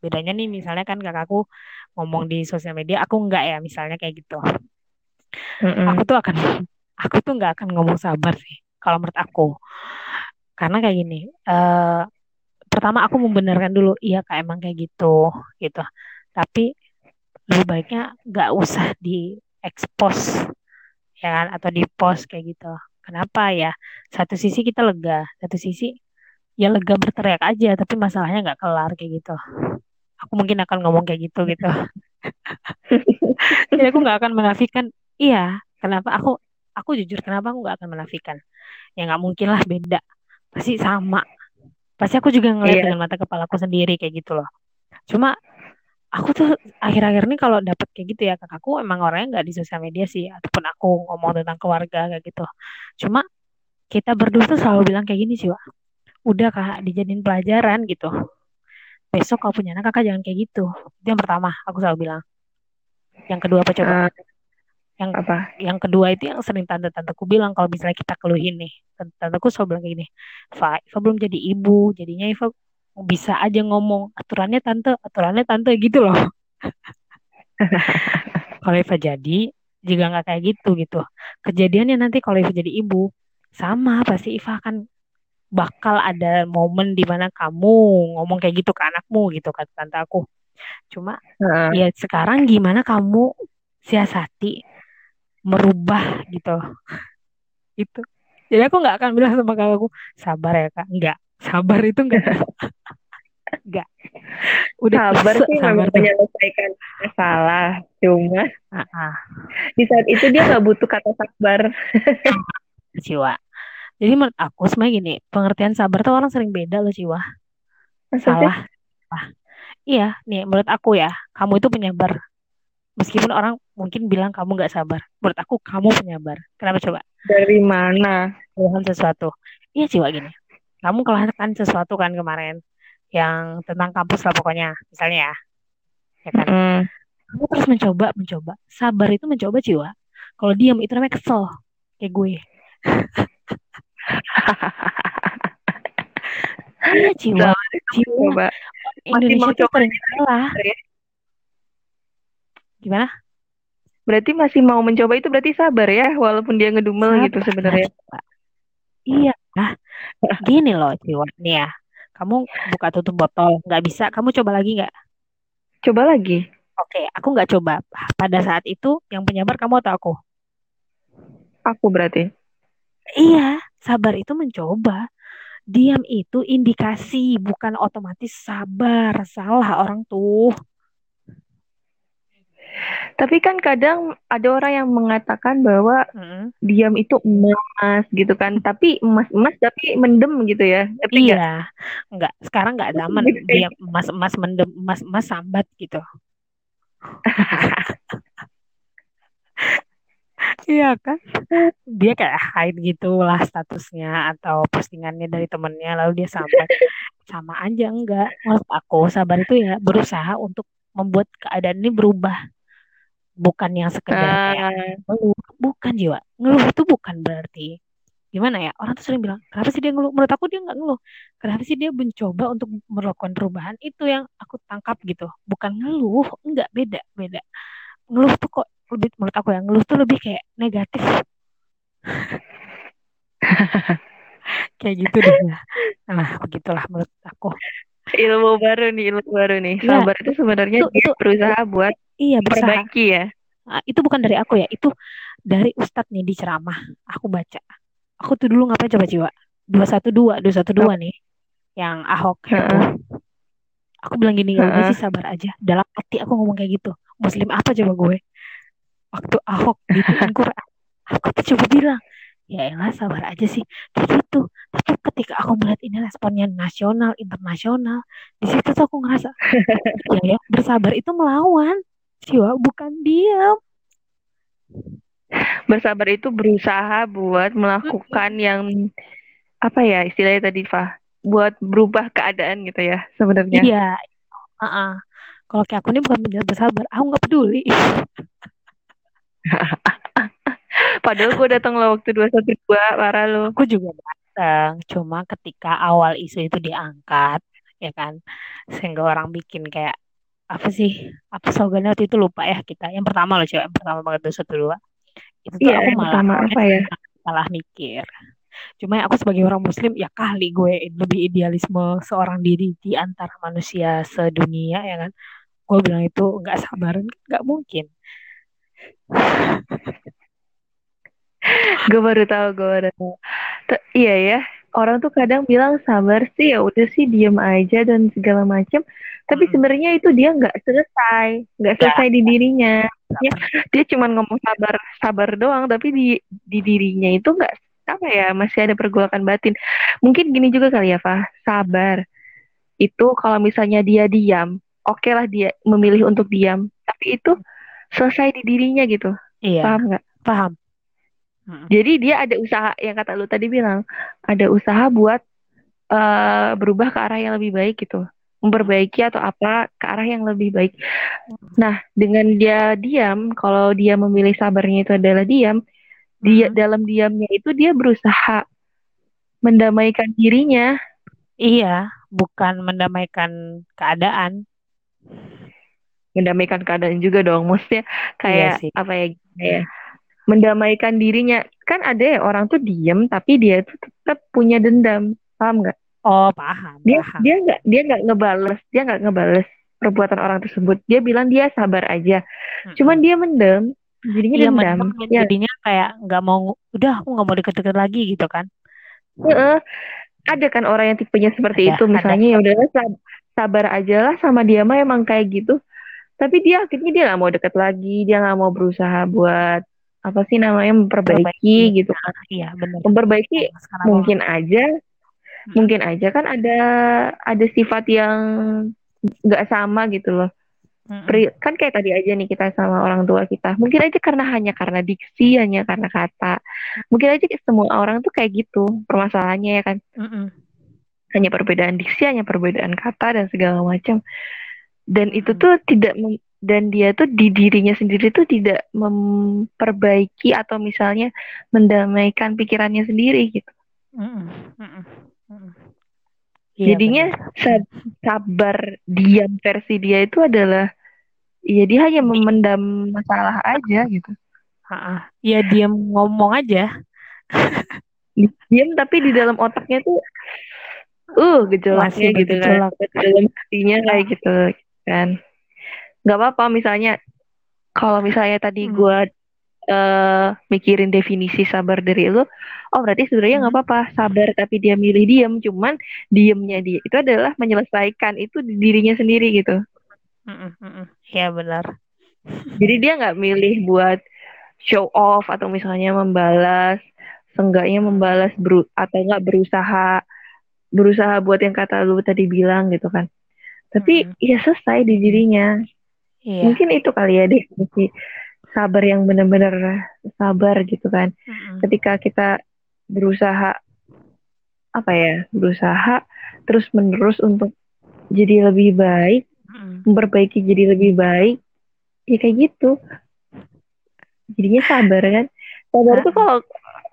B: Bedanya nih misalnya kan kakakku ngomong di sosial media, aku enggak ya misalnya kayak gitu.
A: Mm-mm.
B: Aku tuh akan aku tuh nggak akan ngomong sabar sih kalau menurut aku. Karena kayak gini, eh pertama aku membenarkan dulu, iya kak emang kayak gitu, gitu. Tapi lebih baiknya nggak usah di expose ya kan atau di post kayak gitu. Kenapa ya? Satu sisi kita lega, satu sisi ya lega berteriak aja, tapi masalahnya nggak kelar kayak gitu. Aku mungkin akan ngomong kayak gitu gitu. Jadi aku nggak akan menafikan, iya. Kenapa aku aku jujur kenapa aku nggak akan menafikan? Ya nggak mungkin lah beda, pasti sama. Pasti aku juga ngeliat
A: Iya.
B: dengan mata kepalaku sendiri kayak gitu loh. Cuma aku tuh akhir-akhir ini kalau dapet kayak gitu ya kakakku emang orangnya nggak di sosial media sih ataupun aku ngomong tentang keluarga kayak gitu. Cuma kita berdua tuh selalu bilang kayak gini sih Wak udah kak dijadiin pelajaran gitu. Besok kalau punya anak kakak jangan kayak gitu. Itu yang pertama aku selalu bilang. Yang kedua apa coba?
A: Eh,
B: yang
A: apa?
B: yang kedua itu yang sering tante-tanteku bilang kalau misalnya kita keluhin nih. Tante-tanteku selalu bilang kayak gini Fa, Iva belum jadi ibu jadinya Iva bisa aja ngomong aturannya tante aturannya tante gitu loh. Kalau Iva jadi juga nggak kayak gitu gitu. Kejadiannya nanti kalau Iva jadi ibu sama pasti Iva akan bakal ada momen di mana kamu ngomong kayak gitu ke anakmu gitu kata tante aku. Cuma
A: Heeh.
B: ya sekarang gimana kamu siasati merubah gitu. Itu. Jadi aku nggak akan bilang sama kakakku sabar ya kak. Nggak sabar itu nggak? Nggak. Udah
A: Sabar sih
B: sabar
A: memang
B: tuh.
A: menyelesaikan masalah. Cuma
B: ah, ah,
A: di saat itu dia nggak butuh kata sabar.
B: Ciwa. Jadi menurut aku sebenarnya gini pengertian sabar tuh orang sering beda loh
A: Maksudnya?
B: salah. Wah, iya nih menurut aku ya kamu itu penyabar meskipun orang mungkin bilang kamu nggak sabar. Menurut aku kamu penyabar kenapa coba?
A: Dari mana?
B: keluhan sesuatu. Iya Ciwa gini kamu keluhkan sesuatu kan kemarin yang tentang kampus lah pokoknya misalnya ya. Ya kan?
A: Mm.
B: kamu terus mencoba mencoba. Sabar itu mencoba Ciwa kalau diam itu namanya kesel. Kayak gue. Iya
A: Coba. Masih
B: Indonesia
A: mau coba
B: sering salah.
A: ya?
B: gimana?
A: Berarti masih mau mencoba itu berarti sabar ya, walaupun dia ngedumel gitu
B: Sabar,
A: sebenarnya.
B: Ciwa. Iya, nah, gini loh, Ciwa. Nih ya, kamu buka tutup botol, nggak bisa. Kamu coba lagi nggak?
A: Coba lagi.
B: Oke, aku nggak coba. Pada saat itu, yang penyabar kamu atau aku?
A: Aku berarti.
B: Iya, sabar itu mencoba. Diam itu indikasi, bukan otomatis sabar. Salah orang tuh.
A: Tapi kan kadang ada orang yang mengatakan bahwa
B: Mm-mm.
A: diam itu emas gitu kan. Tapi emas-emas tapi mendem gitu ya. Nggak?
B: Iya, nggak. Sekarang nggak zaman dia emas-emas mendem, emas-emas sambat gitu. Iya kan? Dia kayak hide gitu lah statusnya atau postingannya dari temennya lalu dia sampai sama aja enggak. Menurut aku sabar itu ya berusaha untuk membuat keadaan ini berubah. Bukan yang sekedar kayak
A: Ah,
B: ngeluh, bukan jiwa. Ngeluh itu bukan berarti gimana ya orang tuh sering bilang kenapa sih dia ngeluh? Menurut aku dia nggak ngeluh. Kenapa sih dia mencoba untuk melakukan perubahan? Itu yang aku tangkap gitu. Bukan ngeluh enggak beda beda. Ngeluh tuh kok lebih menurut aku ya ngeluh tuh lebih kayak negatif. Kayak gitu deh nah begitulah menurut aku.
A: Ilmu baru nih ilmu baru nih.
B: Ya,
A: sabar itu sebenarnya
B: itu,
A: dia
B: itu,
A: berusaha buat
B: iya berusaha
A: perbaiki ya.
B: Nah, itu bukan dari aku ya itu dari Ustadz nih di ceramah. Aku baca. Aku tuh dulu ngapain coba jiwa? dua satu dua dua satu dua nih yang Ahok. Heboh aku bilang gini ya udah sih sabar aja. Dalam hati aku ngomong kayak gitu. Muslim apa coba gue? Waktu Ahok gituin Quran aku tuh coba bilang ya elah sabar aja sih. Kayak gitu tapi ketika aku melihat ini responnya nasional internasional di situ tuh aku ngerasa ya ya bersabar itu melawan jiwa bukan diam
A: bersabar itu berusaha buat melakukan hmm. yang apa ya istilahnya tadi Fah buat berubah keadaan gitu ya sebenarnya
B: iya uh -uh. kalau kayak aku ini bukan bersabar aku nggak peduli
A: Padahal gue datang lo waktu dua satu dua parah lo.
B: Aku juga datang, cuma ketika awal isu itu diangkat, ya kan, sehingga orang bikin kayak apa sih, apa slogannya waktu itu lupa ya kita. Yang pertama loh cewek, yang pertama banget dua satu dua. Itu tuh
A: iya,
B: aku malah
A: apa ya?
B: Salah mikir. Cuma aku sebagai orang muslim ya kali gue lebih idealisme seorang diri di antara manusia sedunia ya kan. Gue bilang itu nggak sabar, nggak mungkin
A: gue baru tahu gue baru tahu T iya ya orang tuh kadang bilang sabar sih ya udah sih diem aja dan segala macam tapi hmm. sebenarnya itu dia nggak selesai nggak selesai ya. di dirinya. Ya, dia cuma ngomong sabar sabar doang tapi di di dirinya itu nggak apa ya masih ada pergolakan batin. Mungkin gini juga kali ya Fah. Sabar itu kalau misalnya dia diam oke okay lah dia memilih untuk diam tapi itu selesai di dirinya gitu.
B: Iya.
A: paham nggak?
B: Paham.
A: Jadi dia ada usaha yang kata lu tadi bilang, ada usaha buat uh, berubah ke arah yang lebih baik gitu, memperbaiki atau apa ke arah yang lebih baik. Nah, dengan dia diam, kalau dia memilih sabarnya itu adalah diam, dia hmm. dalam diamnya itu dia berusaha mendamaikan dirinya.
B: Iya, bukan mendamaikan keadaan.
A: Mendamaikan keadaan juga dong, maksudnya kayak iya apa ya? Kayak mendamaikan dirinya kan ada ya orang tuh diem tapi dia tuh tetap punya dendam paham nggak
B: oh paham
A: dia
B: paham.
A: dia nggak dia nggak ngebales dia nggak ngebales perbuatan orang tersebut. Dia bilang dia sabar aja. Hmm. cuman dia mendem. Jadinya iya, dendam.
B: ya. jadinya kayak nggak mau udah aku nggak mau deket-deket lagi gitu kan.
A: Uh, ada kan orang yang tipenya seperti ada, itu. misalnya ya udahlah sabar aja lah sama dia mah emang kayak gitu. Tapi dia akhirnya dia nggak mau deket lagi. Dia nggak mau berusaha buat apa sih namanya memperbaiki Perbaiki. gitu. Kan
B: iya benar
A: memperbaiki Sekarang mungkin aja. Mungkin aja kan ada ada sifat yang nggak sama gitu loh hmm. kan kayak tadi aja nih kita sama orang tua kita mungkin aja karena hanya karena diksi hanya karena kata mungkin aja semua orang tuh kayak gitu permasalahannya ya kan hmm. hanya perbedaan diksi hanya perbedaan kata dan segala macam dan itu tuh tidak dan dia tuh di dirinya sendiri tuh tidak memperbaiki atau misalnya mendamaikan pikirannya sendiri gitu. Mm -mm. Mm Jadinya benar. sabar diam versi dia itu adalah ya dia hanya memendam masalah aja gitu.
B: Ya diam ngomong aja.
A: diam tapi di dalam otaknya tuh uh gejolaknya gitu kan. Dalam hatinya kayak gitu kan nggak apa-apa misalnya kalau misalnya tadi hmm. gue uh, mikirin definisi sabar dari lu oh berarti sebenarnya nggak hmm. apa-apa sabar tapi dia milih diem cuman diemnya dia itu adalah menyelesaikan itu di dirinya sendiri gitu
B: hmm, hmm, ya benar
A: jadi dia nggak milih buat show off atau misalnya membalas seenggaknya membalas beru atau nggak berusaha berusaha buat yang kata lu tadi bilang gitu kan tapi hmm. ya selesai di dirinya Iya. Mungkin itu kali ya definisi sabar yang benar-benar sabar gitu kan. Mm-hmm. Ketika kita berusaha apa ya, berusaha terus menerus untuk jadi lebih baik, mm-hmm. memperbaiki jadi lebih baik, ya kayak gitu. Jadinya sabar kan. Sabar itu kalau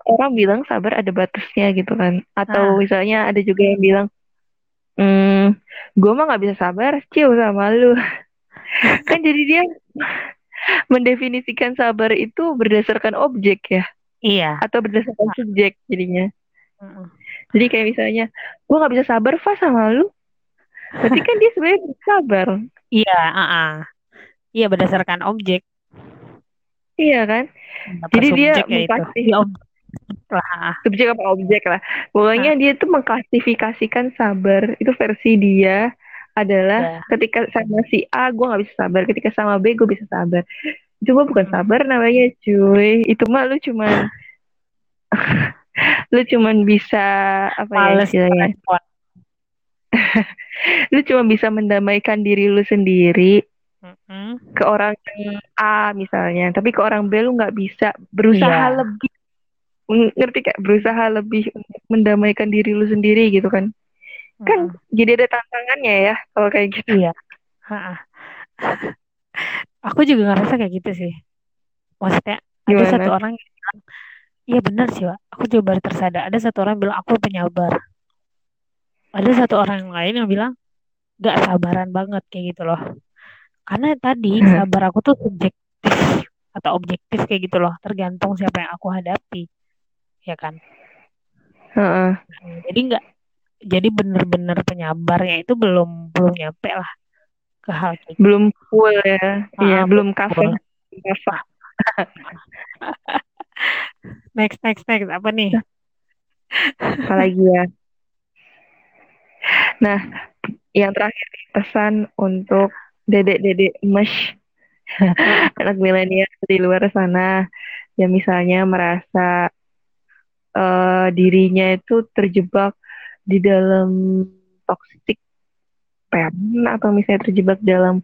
A: orang bilang sabar ada batasnya gitu kan. Atau
B: ah
A: misalnya ada juga yang bilang, hmm, gue mah nggak bisa sabar, cium sama lu. Kan jadi dia mendefinisikan sabar itu berdasarkan objek ya,
B: iya
A: atau berdasarkan subjek jadinya.
B: mm-mm.
A: Jadi kayak misalnya, gue nggak bisa sabar Fa sama lu, berarti kan dia sebenarnya bisa sabar.
B: iya ah ah. iya berdasarkan objek
A: Iya kan?
B: apa
A: Jadi dia
B: ya lah ah
A: subjek apa objek lah. Pokoknya
B: ah,
A: dia tuh mengklasifikasikan sabar itu versi dia adalah
B: ya
A: ketika sama si A gue nggak bisa sabar, ketika sama B gue bisa sabar. Itu mah bukan
B: Mm-mm.
A: sabar namanya cuy. Itu mah lu cuman lu cuman bisa apa ya
B: males
A: istilahnya?
B: merespon
A: Lu cuma bisa mendamaikan diri lu sendiri ke orang A misalnya, tapi ke orang B lu nggak bisa berusaha
B: iya
A: lebih ngerti kayak berusaha lebih untuk mendamaikan diri lu sendiri gitu kan. Kan
B: Mm-mm.
A: jadi ada tantangannya ya kalau kayak gitu.
B: iya ah. aku juga ngerasa kayak gitu sih maksudnya ada satu
A: Gimana?
B: orang yang bilang iya benar sih Wak. aku juga baru tersadar ada satu orang yang bilang aku penyabar ada satu orang yang lain yang bilang gak sabaran banget kayak gitu loh karena tadi sabar aku tuh subjektif atau objektif kayak gitu loh tergantung siapa yang aku hadapi ya kan
A: Heeh.
B: Hmm, jadi nggak jadi bener-bener penyabarnya itu belum belum nyampe lah ke hal kayak gitu
A: Belum full ya.
B: ah,
A: Iya, belum.
B: Ah, next next next apa nih
A: Apalagi ya. Nah, yang terakhir pesan untuk dedek-dedek emes
B: Ah,
A: anak milenial di luar sana yang misalnya merasa eh, dirinya itu terjebak di dalam toxic parent atau misalnya terjebak dalam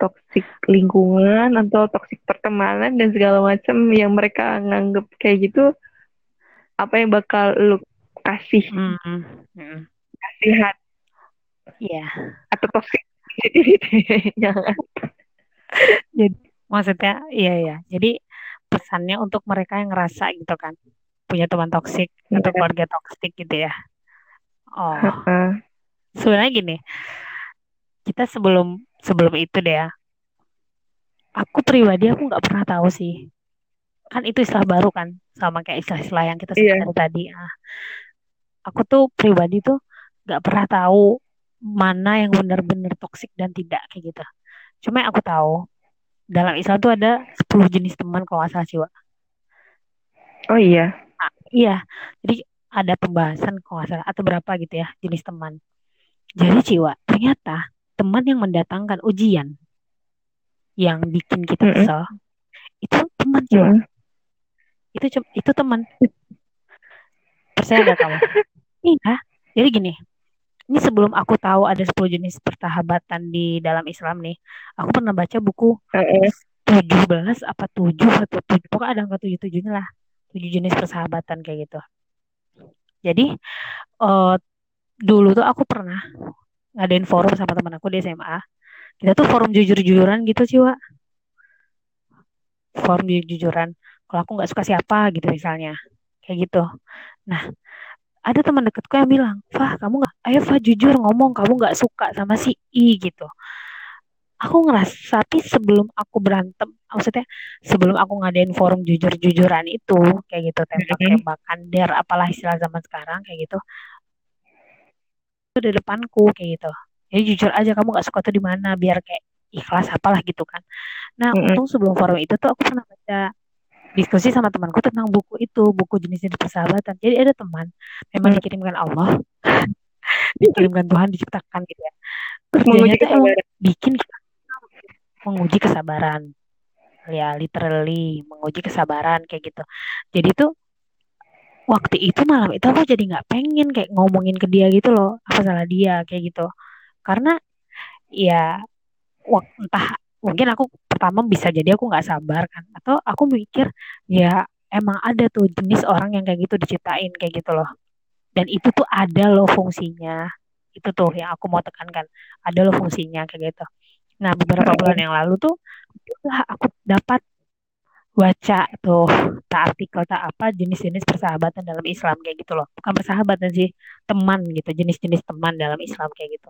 A: toxic lingkungan atau toxic pertemanan dan segala macam yang mereka nganggep kayak gitu apa yang bakal lu kasih
B: mm, mm, mm.
A: nasihat
B: Iya,
A: atau jangan
B: jadi maksudnya iya ya. Jadi pesannya untuk mereka yang ngerasa gitu kan punya teman toksik atau
A: Iya.
B: keluarga toksik gitu ya. Oh,
A: Heeh.
B: sebenarnya gini, kita sebelum sebelum itu deh ya, aku pribadi aku nggak pernah tahu sih. Kan itu istilah baru kan, sama kayak istilah-istilah yang kita
A: iya
B: dari tadi. Ah, aku tuh pribadi tuh nggak pernah tahu mana yang benar-benar toksik dan tidak kayak gitu. Cuma yang aku tahu dalam Islam tuh ada 10 jenis teman kalau sih, Wak.
A: oh iya
B: Ah, Iya, jadi ada pembahasan kalau salah atau berapa gitu ya jenis teman. Jadi Ciwa, ternyata teman yang mendatangkan ujian yang bikin kita kesel itu teman Ciwa.
A: Mm-mm.
B: Itu cum- itu teman. Percaya gak kamu? Iya. Jadi gini, ini sebelum aku tahu ada 10 jenis persahabatan di dalam Islam nih, aku pernah baca buku
A: Heeh.
B: 17 apa 7 atau 7 pokoknya ada angka 7 7 lah. 7 jenis persahabatan kayak gitu. Jadi eh, dulu tuh aku pernah ngadain forum sama teman aku di SMA. Kita tuh forum jujur-jujuran gitu sih, Wak. Forum jujur-jujuran. Kalau aku nggak suka siapa gitu misalnya. Kayak gitu. Nah, ada teman dekatku yang bilang, Fah, kamu nggak, ayo Fah jujur ngomong, kamu nggak suka sama si I gitu. Aku ngerasa, tapi sebelum aku berantem, maksudnya sebelum aku ngadain forum jujur-jujuran itu, kayak gitu, tembak-tembakan, der, apalah istilah zaman sekarang, kayak gitu, itu di depanku, kayak gitu. Jadi jujur aja, kamu nggak suka tuh di mana, biar kayak ikhlas apalah gitu kan. Nah,
A: Mm-mm.
B: untung sebelum forum itu tuh aku pernah baca diskusi sama temanku tentang buku itu, buku jenis-jenis persahabatan. Jadi ada teman, memang
A: Mm.
B: dikirimkan Allah, dikirimkan Tuhan, diciptakan gitu ya. Kerjanya
A: menguji kesabaran
B: bikin menguji kesabaran. Ya, literally menguji kesabaran kayak gitu. Jadi tuh waktu itu malam itu aku jadi nggak pengen kayak ngomongin ke dia gitu loh, apa salah dia kayak gitu. Karena ya entah mungkin aku pertama bisa jadi aku nggak sabar kan, atau aku mikir ya emang ada tuh jenis orang yang kayak gitu diciptain kayak gitu loh. Dan itu tuh ada loh fungsinya. Itu tuh yang aku mau tekankan. Ada loh fungsinya kayak gitu. Nah, beberapa bulan yang lalu tuh lah aku dapat baca tuh tak artikel tak apa jenis-jenis persahabatan dalam Islam kayak gitu loh. Bukan persahabatan sih teman gitu jenis-jenis teman dalam Islam kayak gitu.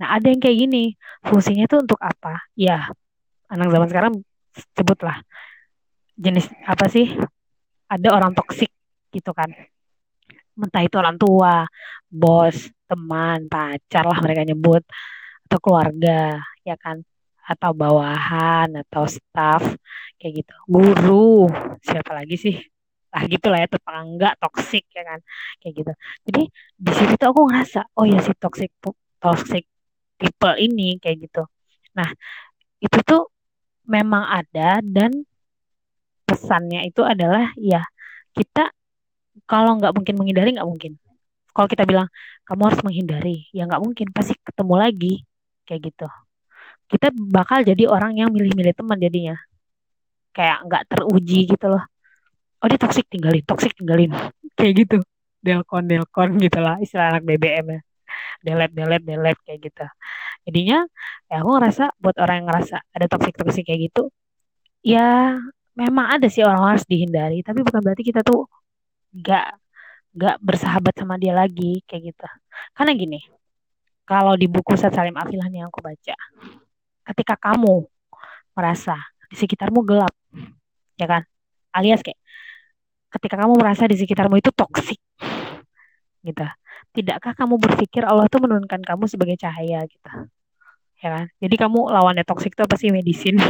B: Nah ada yang kayak gini fungsinya itu untuk apa? Ya anak zaman sekarang sebutlah jenis apa sih? Ada orang toksik gitu kan. Entah itu orang tua bos teman pacar lah mereka nyebut atau keluarga ya kan? Atau bawahan atau staff kayak gitu. Guru siapa lagi sih? Lah ya tetangga toksik ya kan? Kayak gitu. Jadi di situ tuh aku ngerasa oh ya si toxic toxic people ini kayak gitu. Nah itu tuh memang ada dan pesannya itu adalah ya kita kalau nggak mungkin menghindari nggak mungkin. Kalau kita bilang kamu harus menghindari ya nggak mungkin pasti ketemu lagi kayak gitu kita bakal jadi orang yang milih-milih teman jadinya. Kayak nggak teruji gitu loh. Oh dia toksik tinggalin toksik tinggalin. Kayak gitu. Delkon delkon gitu lah istilah anak BBM ya. Delete delete delete kayak gitu. Jadinya ya aku ngerasa buat orang yang ngerasa ada toksik toksik kayak gitu ya memang ada sih orang harus dihindari. Tapi bukan berarti kita tuh nggak nggak bersahabat sama dia lagi kayak gitu. Karena gini kalau di buku Ustadz Salim Afilah yang aku baca ketika kamu merasa di sekitarmu gelap ya kan? Alias kayak ketika kamu merasa di sekitarmu itu toksik gitu. Tidakkah kamu berpikir Allah tuh menurunkan kamu sebagai cahaya gitu? Ya kan? Jadi kamu lawannya toksik itu apa sih? Medisin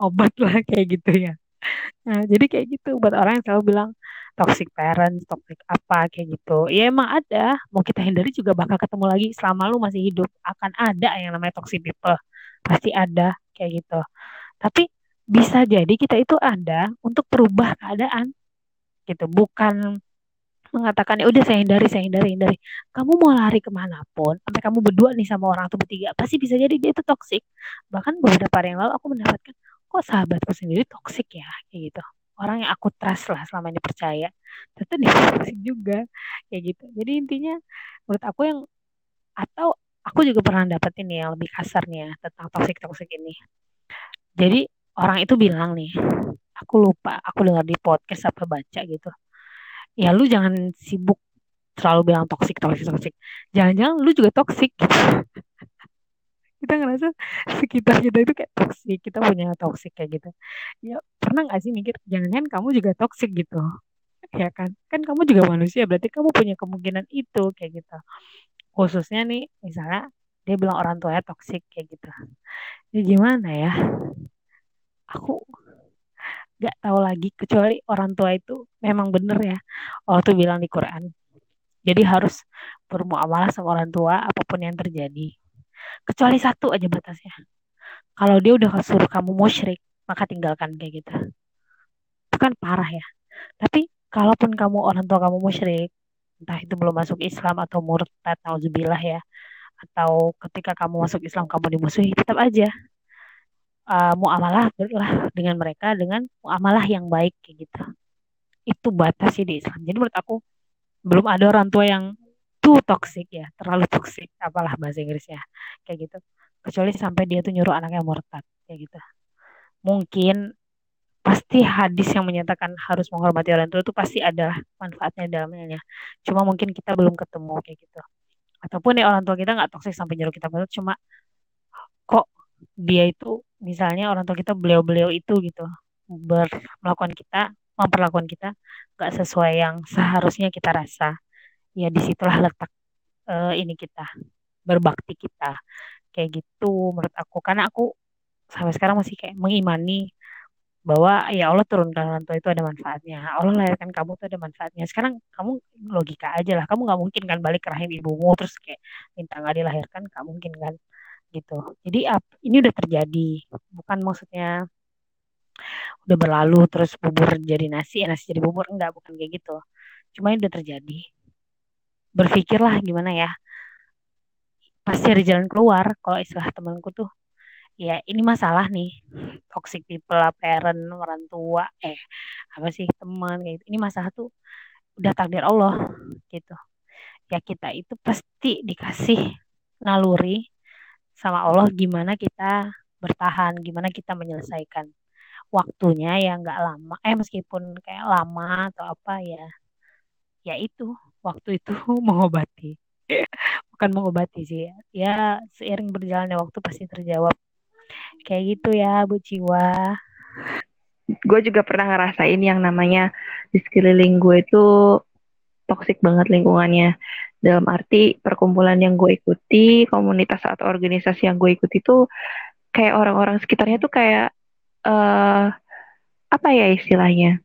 B: obat lah kayak gitu ya nah jadi kayak gitu buat orang yang selalu bilang toxic parent, toxic apa kayak gitu. Ya emang ada, mau kita hindari juga bakal ketemu lagi selama lu masih hidup. Akan ada yang namanya toxic people. Pasti ada kayak gitu. Tapi bisa jadi kita itu ada untuk perubah keadaan gitu. Bukan mengatakan ya udah saya hindari, saya hindari, hindari. Kamu mau lari ke mana pun, sampai kamu berdua nih sama orang atau bertiga, pasti bisa jadi dia itu toxic. Bahkan beberapa hari yang lalu aku mendapatkan, kok sahabatku sendiri toxic ya, kayak gitu. Orang yang aku trust lah selama ini percaya. Ternyata dia juga. Kayak gitu. Jadi intinya menurut aku yang atau aku juga pernah dapat ini yang lebih kasarnya tentang toxic toxic ini. Jadi orang itu bilang nih aku lupa aku dengar di podcast apa baca gitu. Ya lu jangan sibuk selalu bilang toxic toxic toxic. Jangan-jangan lu juga gitu kita ngerasa sekitar kita itu kayak toksik kita punya toksik kayak gitu. Ya pernah nggak sih mikir jangan-jangan kamu juga toksik gitu? Ya kan? Kan kamu juga manusia berarti kamu punya kemungkinan itu kayak gitu. Khususnya nih misalnya dia bilang orang tuanya toksik kayak gitu. Ya gimana ya? Aku nggak tahu lagi kecuali orang tua itu memang bener ya. Allah tuh bilang di Quran jadi harus bermuamalah sama orang tua apa pun yang terjadi kecuali satu aja batasnya. Kalau dia udah suruh kamu musyrik maka tinggalkan kayak gitu. Itu kan parah ya. Tapi kalaupun kamu orang tua kamu musyrik entah itu belum masuk Islam atau murtad nauzubillah ya atau ketika kamu masuk Islam kamu dimusuhi tetap aja uh, muamalah lah dengan mereka dengan muamalah yang baik kayak gitu. Itu batas sih di Islam. Jadi menurut aku belum ada orang tua yang too toxic ya, terlalu toxic, apalah bahasa Inggrisnya, kayak gitu. Kecuali sampai dia tuh nyuruh anaknya murtad, kayak gitu. Mungkin pasti hadis yang menyatakan harus menghormati orang tua itu pasti ada manfaatnya dalamnya. Cuma mungkin kita belum ketemu kayak gitu. Ataupun ya orang tua kita nggak toxic sampai nyuruh kita murtad, cuma kok dia itu misalnya orang tua kita beliau-beliau itu gitu ber melakukan kita memperlakukan kita nggak sesuai yang seharusnya kita rasa ya di situlah letak uh, ini kita berbakti kita. Kayak gitu menurut aku. Karena aku sampai sekarang masih kayak mengimani bahwa ya Allah turunkan orang tua itu ada manfaatnya. Allah lahirkan kamu tuh ada manfaatnya. Sekarang kamu logika aja lah. Kamu nggak mungkin kan balik ke rahim ibumu terus kayak minta nggak dilahirkan nggak mungkin kan gitu. Jadi ini udah terjadi. Bukan maksudnya udah berlalu terus bubur jadi nasi nasi jadi bubur. Enggak bukan kayak gitu. Cuma ini udah terjadi berpikirlah gimana ya. Pasti ada jalan keluar. Kalau istilah temanku tuh ya ini masalah nih. Toxic people lah parent orang tua eh apa sih teman gitu. Ini masalah tuh udah takdir Allah gitu. Ya kita itu pasti dikasih naluri sama Allah gimana kita bertahan gimana kita menyelesaikan waktunya ya nggak lama eh meskipun kayak lama atau apa ya ya itu waktu itu mengobati. Bukan mengobati sih ya seiring berjalannya waktu pasti terjawab. Kayak gitu ya Bu Ciwa
A: gue juga pernah ngerasain yang namanya di sekeliling gue itu toksik banget lingkungannya. Dalam arti perkumpulan yang gue ikuti, komunitas atau organisasi yang gue ikuti itu kayak orang-orang sekitarnya tuh kayak uh, apa ya istilahnya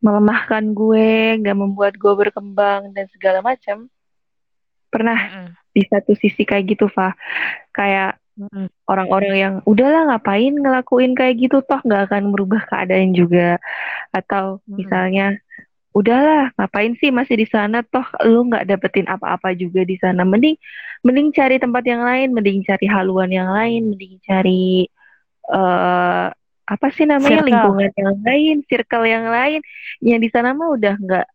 A: melemahkan gue, nggak membuat gue berkembang dan segala macam. Pernah mm -mm. di satu sisi kayak gitu, Fa. Kayak orang-orang yang udahlah ngapain ngelakuin kayak gitu toh nggak akan merubah keadaan juga atau misalnya udahlah ngapain sih masih di sana toh lu nggak dapetin apa-apa juga di sana mending mending cari tempat yang lain mending cari haluan yang lain mending cari uh, apa sih namanya? Circle. lingkungan yang lain circle yang lain. Yang di sana mah udah nggak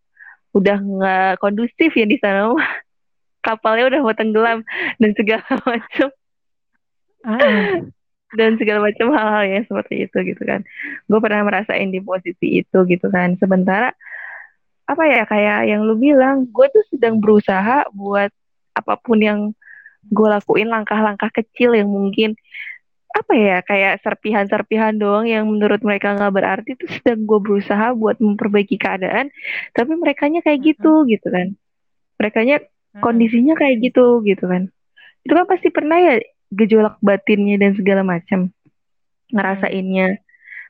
A: udah nggak kondusif ya di sana mah. Kapalnya udah mau tenggelam dan segala macam dan segala macam hal-hal yang seperti itu gitu kan. Gue pernah merasain di posisi itu gitu kan. Sementara apa ya kayak yang lu bilang gue tuh sedang berusaha buat apa pun yang gue lakuin langkah-langkah kecil yang mungkin apa ya kayak serpihan-serpihan doang yang menurut mereka nggak berarti tuh sedang gue berusaha buat memperbaiki keadaan tapi mereka kayak gitu mm -hmm. gitu kan. Mereka kondisinya kayak gitu gitu kan. Itu kan pasti pernah ya gejolak batinnya dan segala macam ngerasainnya.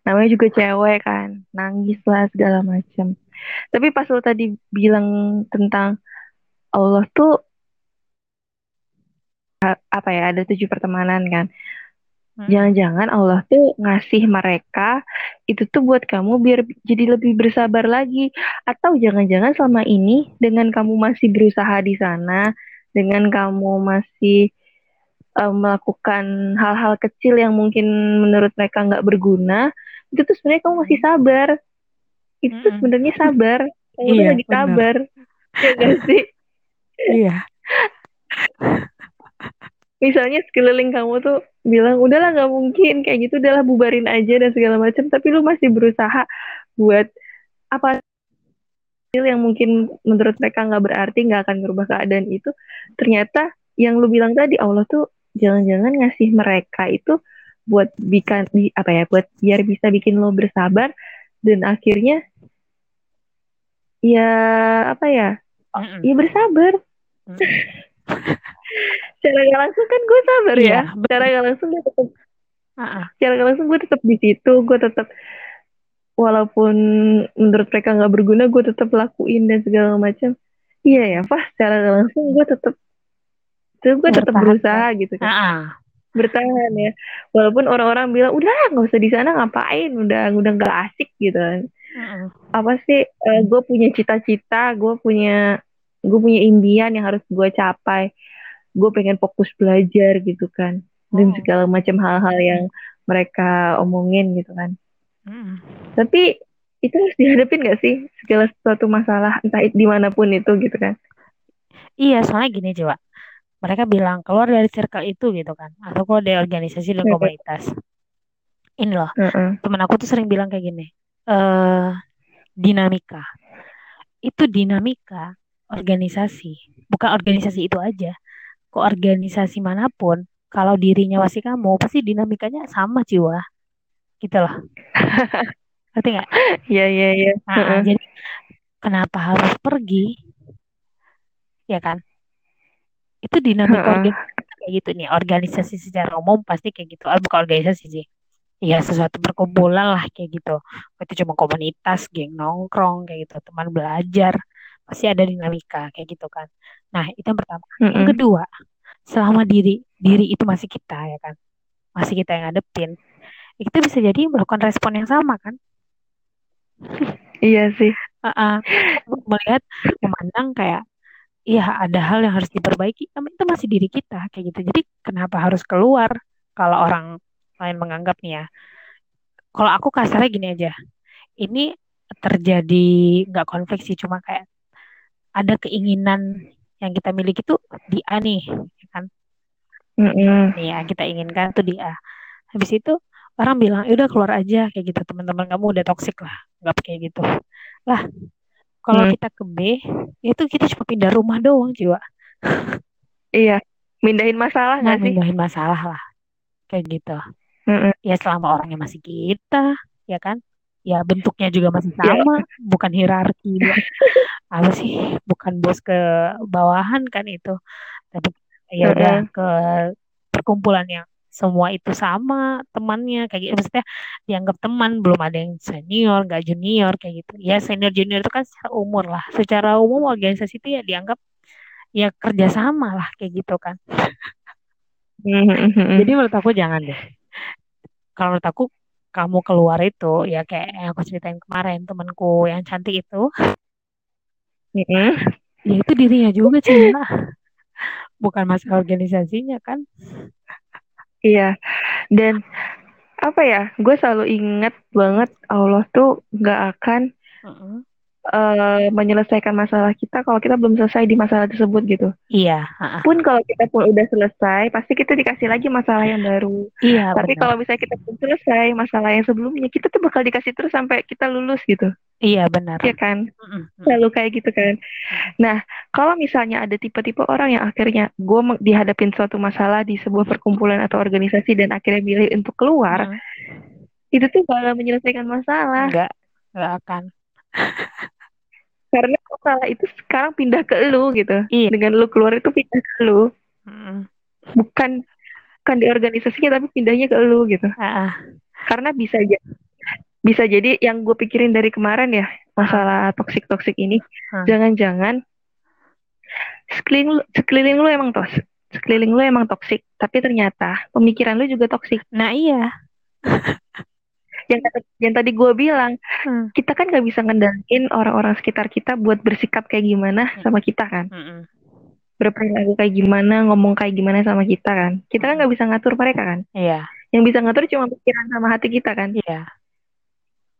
A: Namanya juga cewek kan nangis lah segala macam. Tapi pas lo tadi bilang tentang Allah tuh apa ya ada tujuh pertemanan kan jangan-jangan Allah tuh ngasih mereka itu tuh buat kamu biar jadi lebih bersabar lagi. Atau jangan-jangan selama ini dengan kamu masih berusaha di sana dengan kamu masih uh, melakukan hal-hal kecil yang mungkin menurut mereka nggak berguna itu tuh sebenarnya kamu masih sabar. Itu mm -mm. tuh sebenarnya sabar. Kamu iya, lagi bener. sabar. Ya gak sih?
B: Iya.
A: Misalnya sekeliling kamu tuh bilang udahlah nggak mungkin. Kayak gitu udahlah bubarin aja dan segala macam tapi lu masih berusaha buat apa yang mungkin menurut mereka nggak berarti nggak akan merubah keadaan itu ternyata yang lu bilang tadi Allah tuh jangan-jangan ngasih mereka itu buat bikin apa ya buat biar bisa bikin lo bersabar dan akhirnya ya apa ya mm -mm. ya bersabar. Mm -mm. cara gak langsung kan gue sabar ya betul. cara gak langsung gue tetap uh -uh. cara gak langsung gue tetap di situ gue tetap walaupun menurut mereka nggak berguna gue tetap lakuin dan segala macam iya ya pas cara gak langsung gue tetap terus gue tetap berusaha gitu kan uh -uh. bertahan ya walaupun orang-orang bilang udah nggak usah di sana ngapain udah udah nggak asik gitu kan uh -uh. apa sih uh, gue punya cita-cita gue punya gue punya impian yang harus gue capai gue pengen fokus belajar gitu kan. Dan oh. segala macam hal-hal yang mereka omongin gitu kan. Uh. tapi itu harus dihadapin gak sih? Segala sesuatu masalah entah di mana pun itu gitu kan.
B: Iya soalnya gini coba mereka bilang keluar dari circle itu gitu kan. Atau keluar dari organisasi dan komunitas. Ini loh uh-uh. temen aku tuh sering bilang kayak gini uh, dinamika. Itu dinamika organisasi bukan organisasi itu aja ke organisasi mana pun kalau dirinya masih kamu pasti dinamikanya sama jiwa gitu loh. Ngerti nggak?
A: Iya iya iya.
B: Jadi kenapa harus pergi? Ya kan? itu dinamika uh organisasi kayak gitu nih organisasi secara umum pasti kayak gitu. Ah, bukan organisasi sih. Ya sesuatu perkumpulan lah kayak gitu. Itu cuma komunitas geng nongkrong kayak gitu. Teman belajar pasti ada dinamika kayak gitu kan. Nah itu yang pertama. Uh yang kedua selama diri diri itu masih kita ya kan. Masih kita yang ngadepin. Itu bisa jadi melakukan respon yang sama kan?
A: Iya sih.
B: Uh -uh. melihat memandang kayak iya ada hal yang harus diperbaiki. Itu masih diri kita kayak gitu. Jadi kenapa harus keluar? Kalau orang lain menganggap nih ya kalau aku kasarnya gini aja. Ini terjadi nggak konflik sih cuma kayak ada keinginan yang kita miliki tuh di A nih ya kan?
A: Mm -hmm.
B: nih ya kita inginkan tuh di A. Habis itu orang bilang "Ya udah keluar aja kayak gitu. Teman-teman kamu udah toksik lah nggak kayak gitu. Lah kalau
A: Hmm,
B: kita ke B itu kita cuma pindah rumah doang jiwa.
A: Iya. Mindahin masalah
B: nah
A: nggak sih?
B: mindahin masalah lah kayak gitu.
A: Mm-mm.
B: ya selama orangnya masih kita ya kan? Ya bentuknya juga masih
A: Ya,
B: sama bukan hierarki apa sih bukan bos ke bawahan kan itu. Tapi ya udah
A: heeh.
B: ke perkumpulan yang semua itu sama temannya kayak gitu. Maksudnya dianggap teman belum ada yang senior nggak junior kayak gitu. Ya senior junior itu kan secara umur lah. Secara umum organisasi itu ya dianggap ya kerjasama lah kayak gitu kan. Jadi
A: Mhm.
B: menurut aku jangan deh. Kalau menurut aku kamu keluar itu ya kayak yang aku ceritain kemarin temanku yang cantik itu Ya itu dirinya juga sih bukan masalah organisasinya kan
A: Iya. Dan apa ya? Gue selalu ingat banget Allah tuh nggak akan
B: Mm-mm.
A: Eh, menyelesaikan masalah kita kalau kita belum selesai di masalah tersebut gitu.
B: iya ha-ha.
A: Pun kalau kita pun udah selesai, pasti kita dikasih lagi masalah yang baru.
B: iya
A: Tapi
B: benar
A: kalau misalnya kita belum selesai masalah yang sebelumnya, kita tuh bakal dikasih terus sampai kita lulus gitu.
B: iya benar
A: Iya kan?
B: Mm-mm. Mm-mm.
A: Selalu kayak gitu kan. Nah, kalau misalnya ada tipe-tipe orang yang akhirnya gue dihadapin suatu masalah di sebuah perkumpulan atau organisasi dan akhirnya milih untuk keluar,
B: Mm.
A: itu tuh bakal menyelesaikan masalah.
B: enggak enggak akan
A: Masalah itu sekarang pindah ke lu gitu.
B: iya
A: Dengan lu keluar itu pindah ke lu.
B: Mm-mm.
A: Bukan bukan di organisasinya tapi pindahnya ke lu gitu.
B: Ah, ah.
A: Karena bisa aja bisa jadi yang gue pikirin dari kemarin ya masalah toksik toksik ini
B: Hmm.
A: jangan-jangan sekeliling lu, sekeliling lu emang tos sekeliling lu emang toksik tapi ternyata pemikiran lu juga toksik
B: nah iya
A: yang yang tadi gue bilang
B: Hmm.
A: kita kan nggak bisa ngendaliin orang-orang sekitar kita buat bersikap kayak gimana sama kita kan?
B: Mm-mm.
A: berperilaku kayak gimana ngomong kayak gimana sama kita kan? Kita kan nggak bisa ngatur mereka kan?
B: Iya.
A: Yang bisa ngatur cuma pikiran sama hati kita kan?
B: Iya.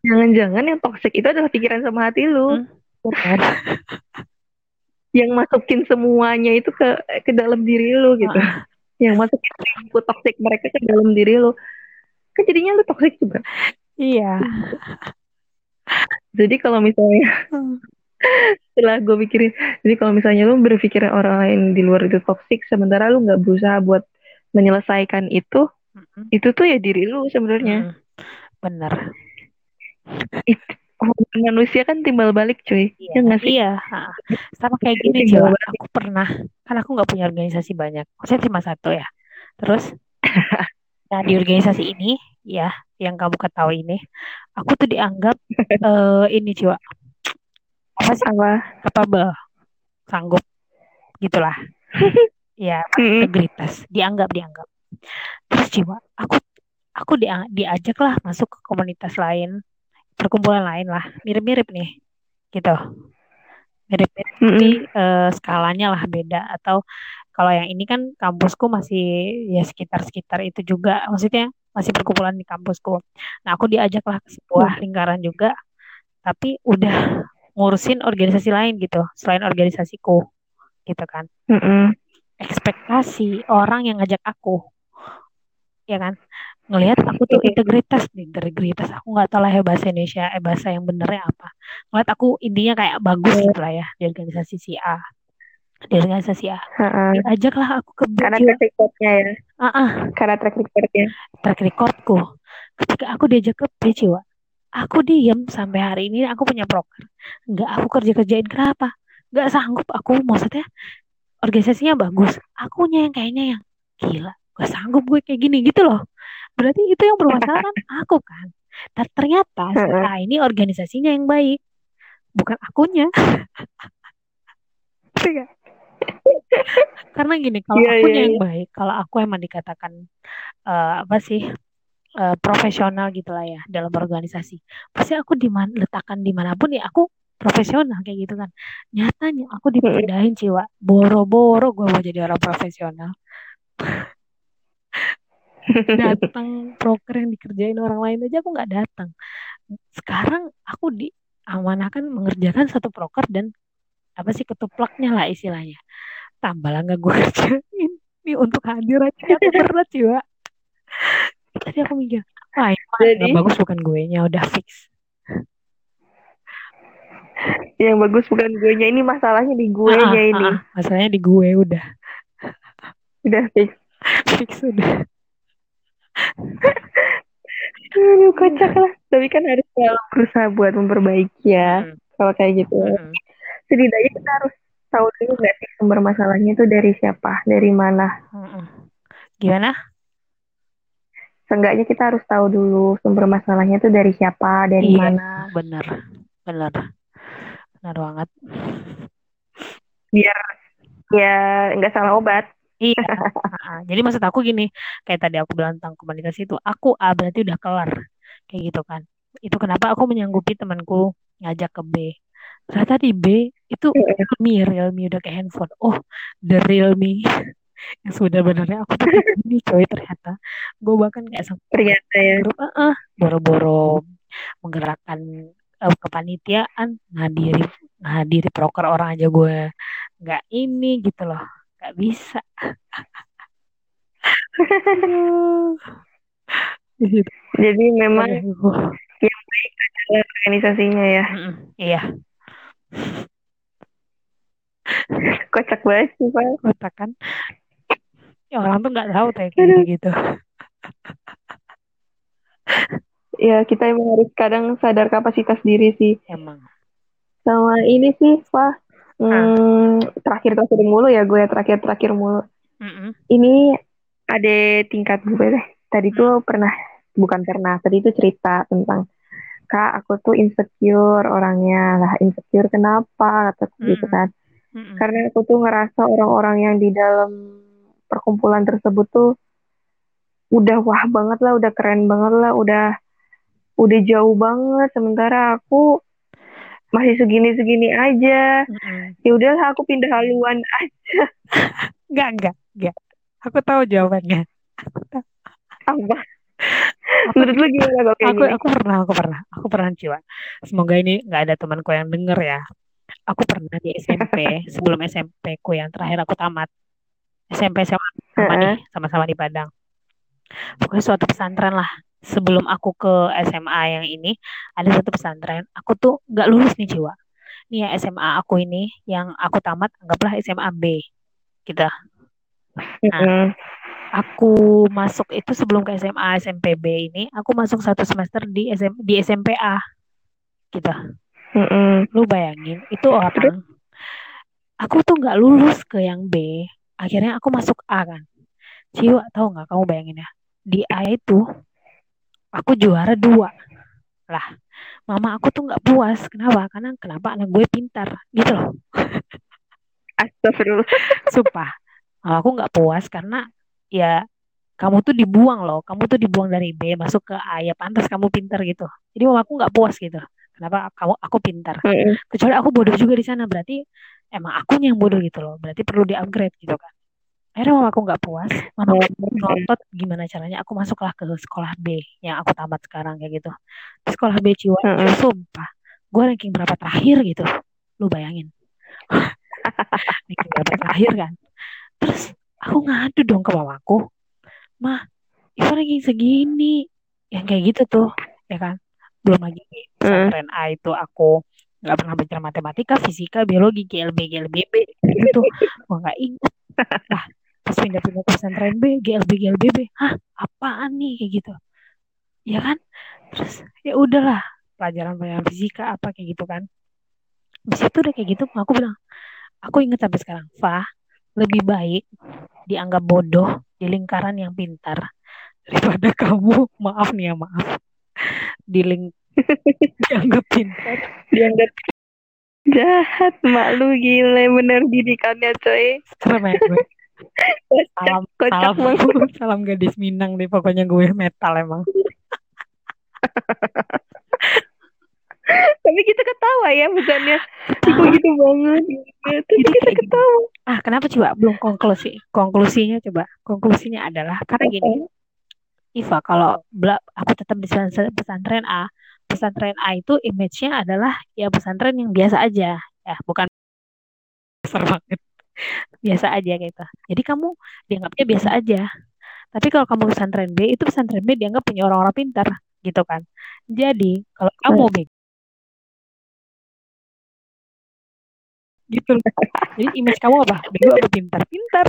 A: Jangan-jangan yang toksik itu adalah pikiran sama hati lu.
B: Hmm. benar
A: yang masukin semuanya itu ke ke dalam diri lu gitu.
B: Ah,
A: yang masukin input toxic mereka ke dalam diri lu kan jadinya lu toxic juga.
B: Iya.
A: Jadi kalau misalnya
B: Hmm.
A: setelah gue pikirin jadi kalau misalnya lu berpikiran orang lain di luar itu toxic sementara lu nggak berusaha buat menyelesaikan itu
B: Mm-mm.
A: itu tuh ya diri lu sebenarnya.
B: Mm. benar
A: Hormon manusia kan timbal balik cuy.
B: Iya
A: ya nggak sih?
B: iya sama kayak gini
A: balik.
B: Aku pernah kan aku nggak punya organisasi banyak. Maksudnya cuma satu ya. Terus nah di organisasi ini ya yang kamu ketahui ini aku tuh dianggap eh, ini Jiwa. Apa sih?
A: Apa?
B: Capable. Sanggup. Gitulah. Ya integritas. Dianggap dianggap. Terus jiwa aku aku dia, diajak lah masuk ke komunitas lain. Perkumpulan lain lah. Mirip-mirip nih. Gitu. Mirip-mirip tapi
A: Mm-mm.
B: eh, skalanya lah beda. Atau kalau yang ini kan kampusku masih ya sekitar-sekitar itu juga. Maksudnya masih perkumpulan di kampusku. Nah aku diajak lah ke sebuah lingkaran juga tapi udah ngurusin organisasi lain gitu selain organisasiku gitu kan.
A: Mm-mm.
B: ekspektasi orang yang ngajak aku ya kan? Ngelihat aku tuh integritas nih integritas. Aku nggak tahu lah ya bahasa Indonesia eh bahasa yang benernya apa. Ngeliat aku intinya kayak bagus gitu lah ya di organisasi si A di organisasi A
A: Ha-ha.
B: diajak lah aku ke
A: karena track recordnya ya.
B: Ah ah,
A: karena track recordnya.
B: Track recordku. Ketika aku diajak ke B jiwa aku diem sampai hari ini aku punya proker nggak aku kerja kerjain kenapa? Nggak sanggup aku maksudnya organisasinya bagus akunya yang kayaknya yang gila gak sanggup gue kayak gini gitu loh. Berarti itu yang bermasalah kan aku kan? Dan ternyata. A ini organisasinya yang baik bukan akunya. Nggak? Karena gini kalau
A: Iya,
B: akunya
A: iya,
B: yang
A: iya.
B: baik kalau aku emang dikatakan eh, apa sih eh, profesional gitu lah ya dalam organisasi pasti aku diman letakkan di mana pun ya aku profesional kayak gitu kan. Nyatanya aku dipindahin jiwa boro-boro gue mau jadi orang profesional. Datang proker yang dikerjain orang lain aja aku nggak datang. Sekarang aku diamanahkan mengerjakan satu proker dan apa sih ketuplaknya lah istilahnya tambah lah nggak gue kerjain. Ini untuk hadir aja aku berat jiwa tadi aku mikir wah ini
A: Jadi-
B: yang bagus bukan gue nya udah fix.
A: Yang bagus bukan gue nya ini masalahnya di gue nya
B: Ah, ah,
A: ini.
B: ah, masalahnya di gue udah.
A: Udah fix.
B: Fix udah.
A: Aduh, kocak lah. Tapi kan harus selalu berusaha buat memperbaiki ya
B: Mm,
A: kalau kayak gitu.
B: Mm,
A: setidaknya kita harus tahu dulu nggak sih sumber masalahnya itu dari siapa dari mana?
B: Gimana?
A: Seenggaknya kita harus tahu dulu sumber masalahnya itu dari siapa dari
B: Iya.
A: mana.
B: bener bener bener banget.
A: Biar ya nggak salah obat.
B: Iya, Ah, jadi maksud aku gini, kayak tadi aku bilang tentang komunikasi itu, aku A berarti udah kelar, kayak gitu kan. Itu kenapa aku menyanggupi temanku ngajak ke B. Ternyata di B itu Realme, Realme udah ke handphone. Oh, the Realme yang sebenarnya aku tuh kayak gini coy ternyata. Gue bahkan kayak sampai
A: ternyata ya
B: "Ah, ah, boro-boro menggerakkan eh, kepanitiaan, ngadiri ngadiri proker orang aja gue nggak ini gitu loh, nggak bisa.
A: Jadi memang
B: Aduh.
A: organisasinya ya
B: Mm-mm, Iya,
A: kocak banget sih pak
B: kota kan. Ya, orang tuh nggak tahu kayak gitu gitu.
A: ya kita emang harus kadang sadar kapasitas diri sih
B: Emang.
A: sama ini sih pak hmm, terakhir terakhir mulu ya gue terakhir terakhir mulu
B: Mm-mm.
A: ini ada tingkat gue deh tadi tuh pernah bukan pernah tadi tuh cerita tentang kak aku tuh insecure orangnya lah insecure kenapa kata gitu
B: Mm-mm.
A: kan
B: Mm-mm.
A: karena aku tuh ngerasa orang-orang yang di dalam perkumpulan tersebut tuh udah wah banget lah udah keren banget lah udah udah jauh banget sementara aku masih segini-segini aja
B: Mm-mm.
A: ya udahlah aku pindah haluan aja
B: Nggak, nggak, nggak. Aku tahu jawabannya.
A: apa
B: Aku,
A: menurut lu gimana kalau kayak
B: aku,
A: gini
B: aku pernah, aku pernah, aku pernah Ciwa. Semoga ini nggak ada temanku yang denger ya. Aku pernah di SMP, sebelum SMP ku yang terakhir aku tamat. SMP sama
A: Heeh.
B: nih, sama-sama di Padang. Pokoknya suatu pesantren lah. Sebelum aku ke SMA yang ini, ada satu pesantren. Aku tuh nggak lulus nih Ciwa. Nih ya SMA aku ini, yang aku tamat, anggaplah SMA B. Gitu.
A: Mm-mm.
B: Aku masuk itu sebelum ke SMA SMP B ini, aku masuk satu semester di SM, di SMP A. Gitu.
A: Mm-mm.
B: Lu bayangin, itu orang. Aku tuh nggak lulus ke yang B. Akhirnya aku masuk A kan. Ciwa, tahu nggak kamu bayangin ya? Di A itu, aku juara dua. Lah, mama aku tuh nggak puas. Kenapa? Karena kenapa anak gue pintar. Gitu loh.
A: Astagfirullah
B: Sumpah. Aku nggak puas karena ya kamu tuh dibuang loh. Kamu tuh dibuang dari B masuk ke A. Ya pantas kamu pintar gitu. Jadi mama aku nggak puas gitu. Kenapa kamu aku pintar?
A: Mm-mm.
B: kecuali aku bodoh juga di sana berarti emang aku yang bodoh gitu loh berarti perlu di upgrade gitu kan akhirnya mama aku nggak puas mama aku ngotot gimana caranya aku masuklah ke sekolah B yang aku tamat sekarang kayak gitu di sekolah B Ciwa
A: Mm-mm.
B: sumpah gue ranking berapa terakhir gitu lu bayangin ranking berapa terakhir kan terus aku ngadu dong ke mamaku mah Iva ranking segini yang kayak gitu tuh ya kan belum lagi di pesantren A itu aku nggak pernah belajar matematika, fisika, biologi, GLB, GLBB gitu. Gua nggak ingat. Nah, pas pindah-pindah ke pesantren B, GLB, GLBB, hah apaan nih kayak gitu. Ya kan? Terus ya udahlah pelajaran-pelajaran fisika apa kayak gitu kan. Habis itu udah kayak gitu, aku bilang, aku ingat sampai sekarang, Fa, lebih baik dianggap bodoh di lingkaran yang pintar daripada kamu, maaf nih ya maaf, di ling dianggap pintar.
A: Dianggap jahat mak lu gile bener didikannya coy.
B: Serem ya gue. Salam
A: kocak
B: salam.
A: banget.
B: Salam gadis Minang deh pokoknya gue metal emang
A: tapi kita ketawa ya bukannya Iko gitu banget? Gitu. tapi
B: Jadi
A: kita
B: kayak gini.
A: ketawa.
B: Ah kenapa coba? Belum konklusi. Konklusinya coba. Konklusinya adalah karena gini. Iva kalau aku tetap di pesantren pesantren A. Pesantren A itu image-nya adalah ya pesantren yang biasa aja. Ya bukan besar banget. Biasa aja gitu. Jadi kamu dianggapnya biasa aja. Tapi kalau kamu pesantren B, itu pesantren B dianggap punya orang-orang pintar, gitu kan. Jadi, kalau kamu gitu loh. Jadi image kamu apa? Bego apa pintar? Pintar.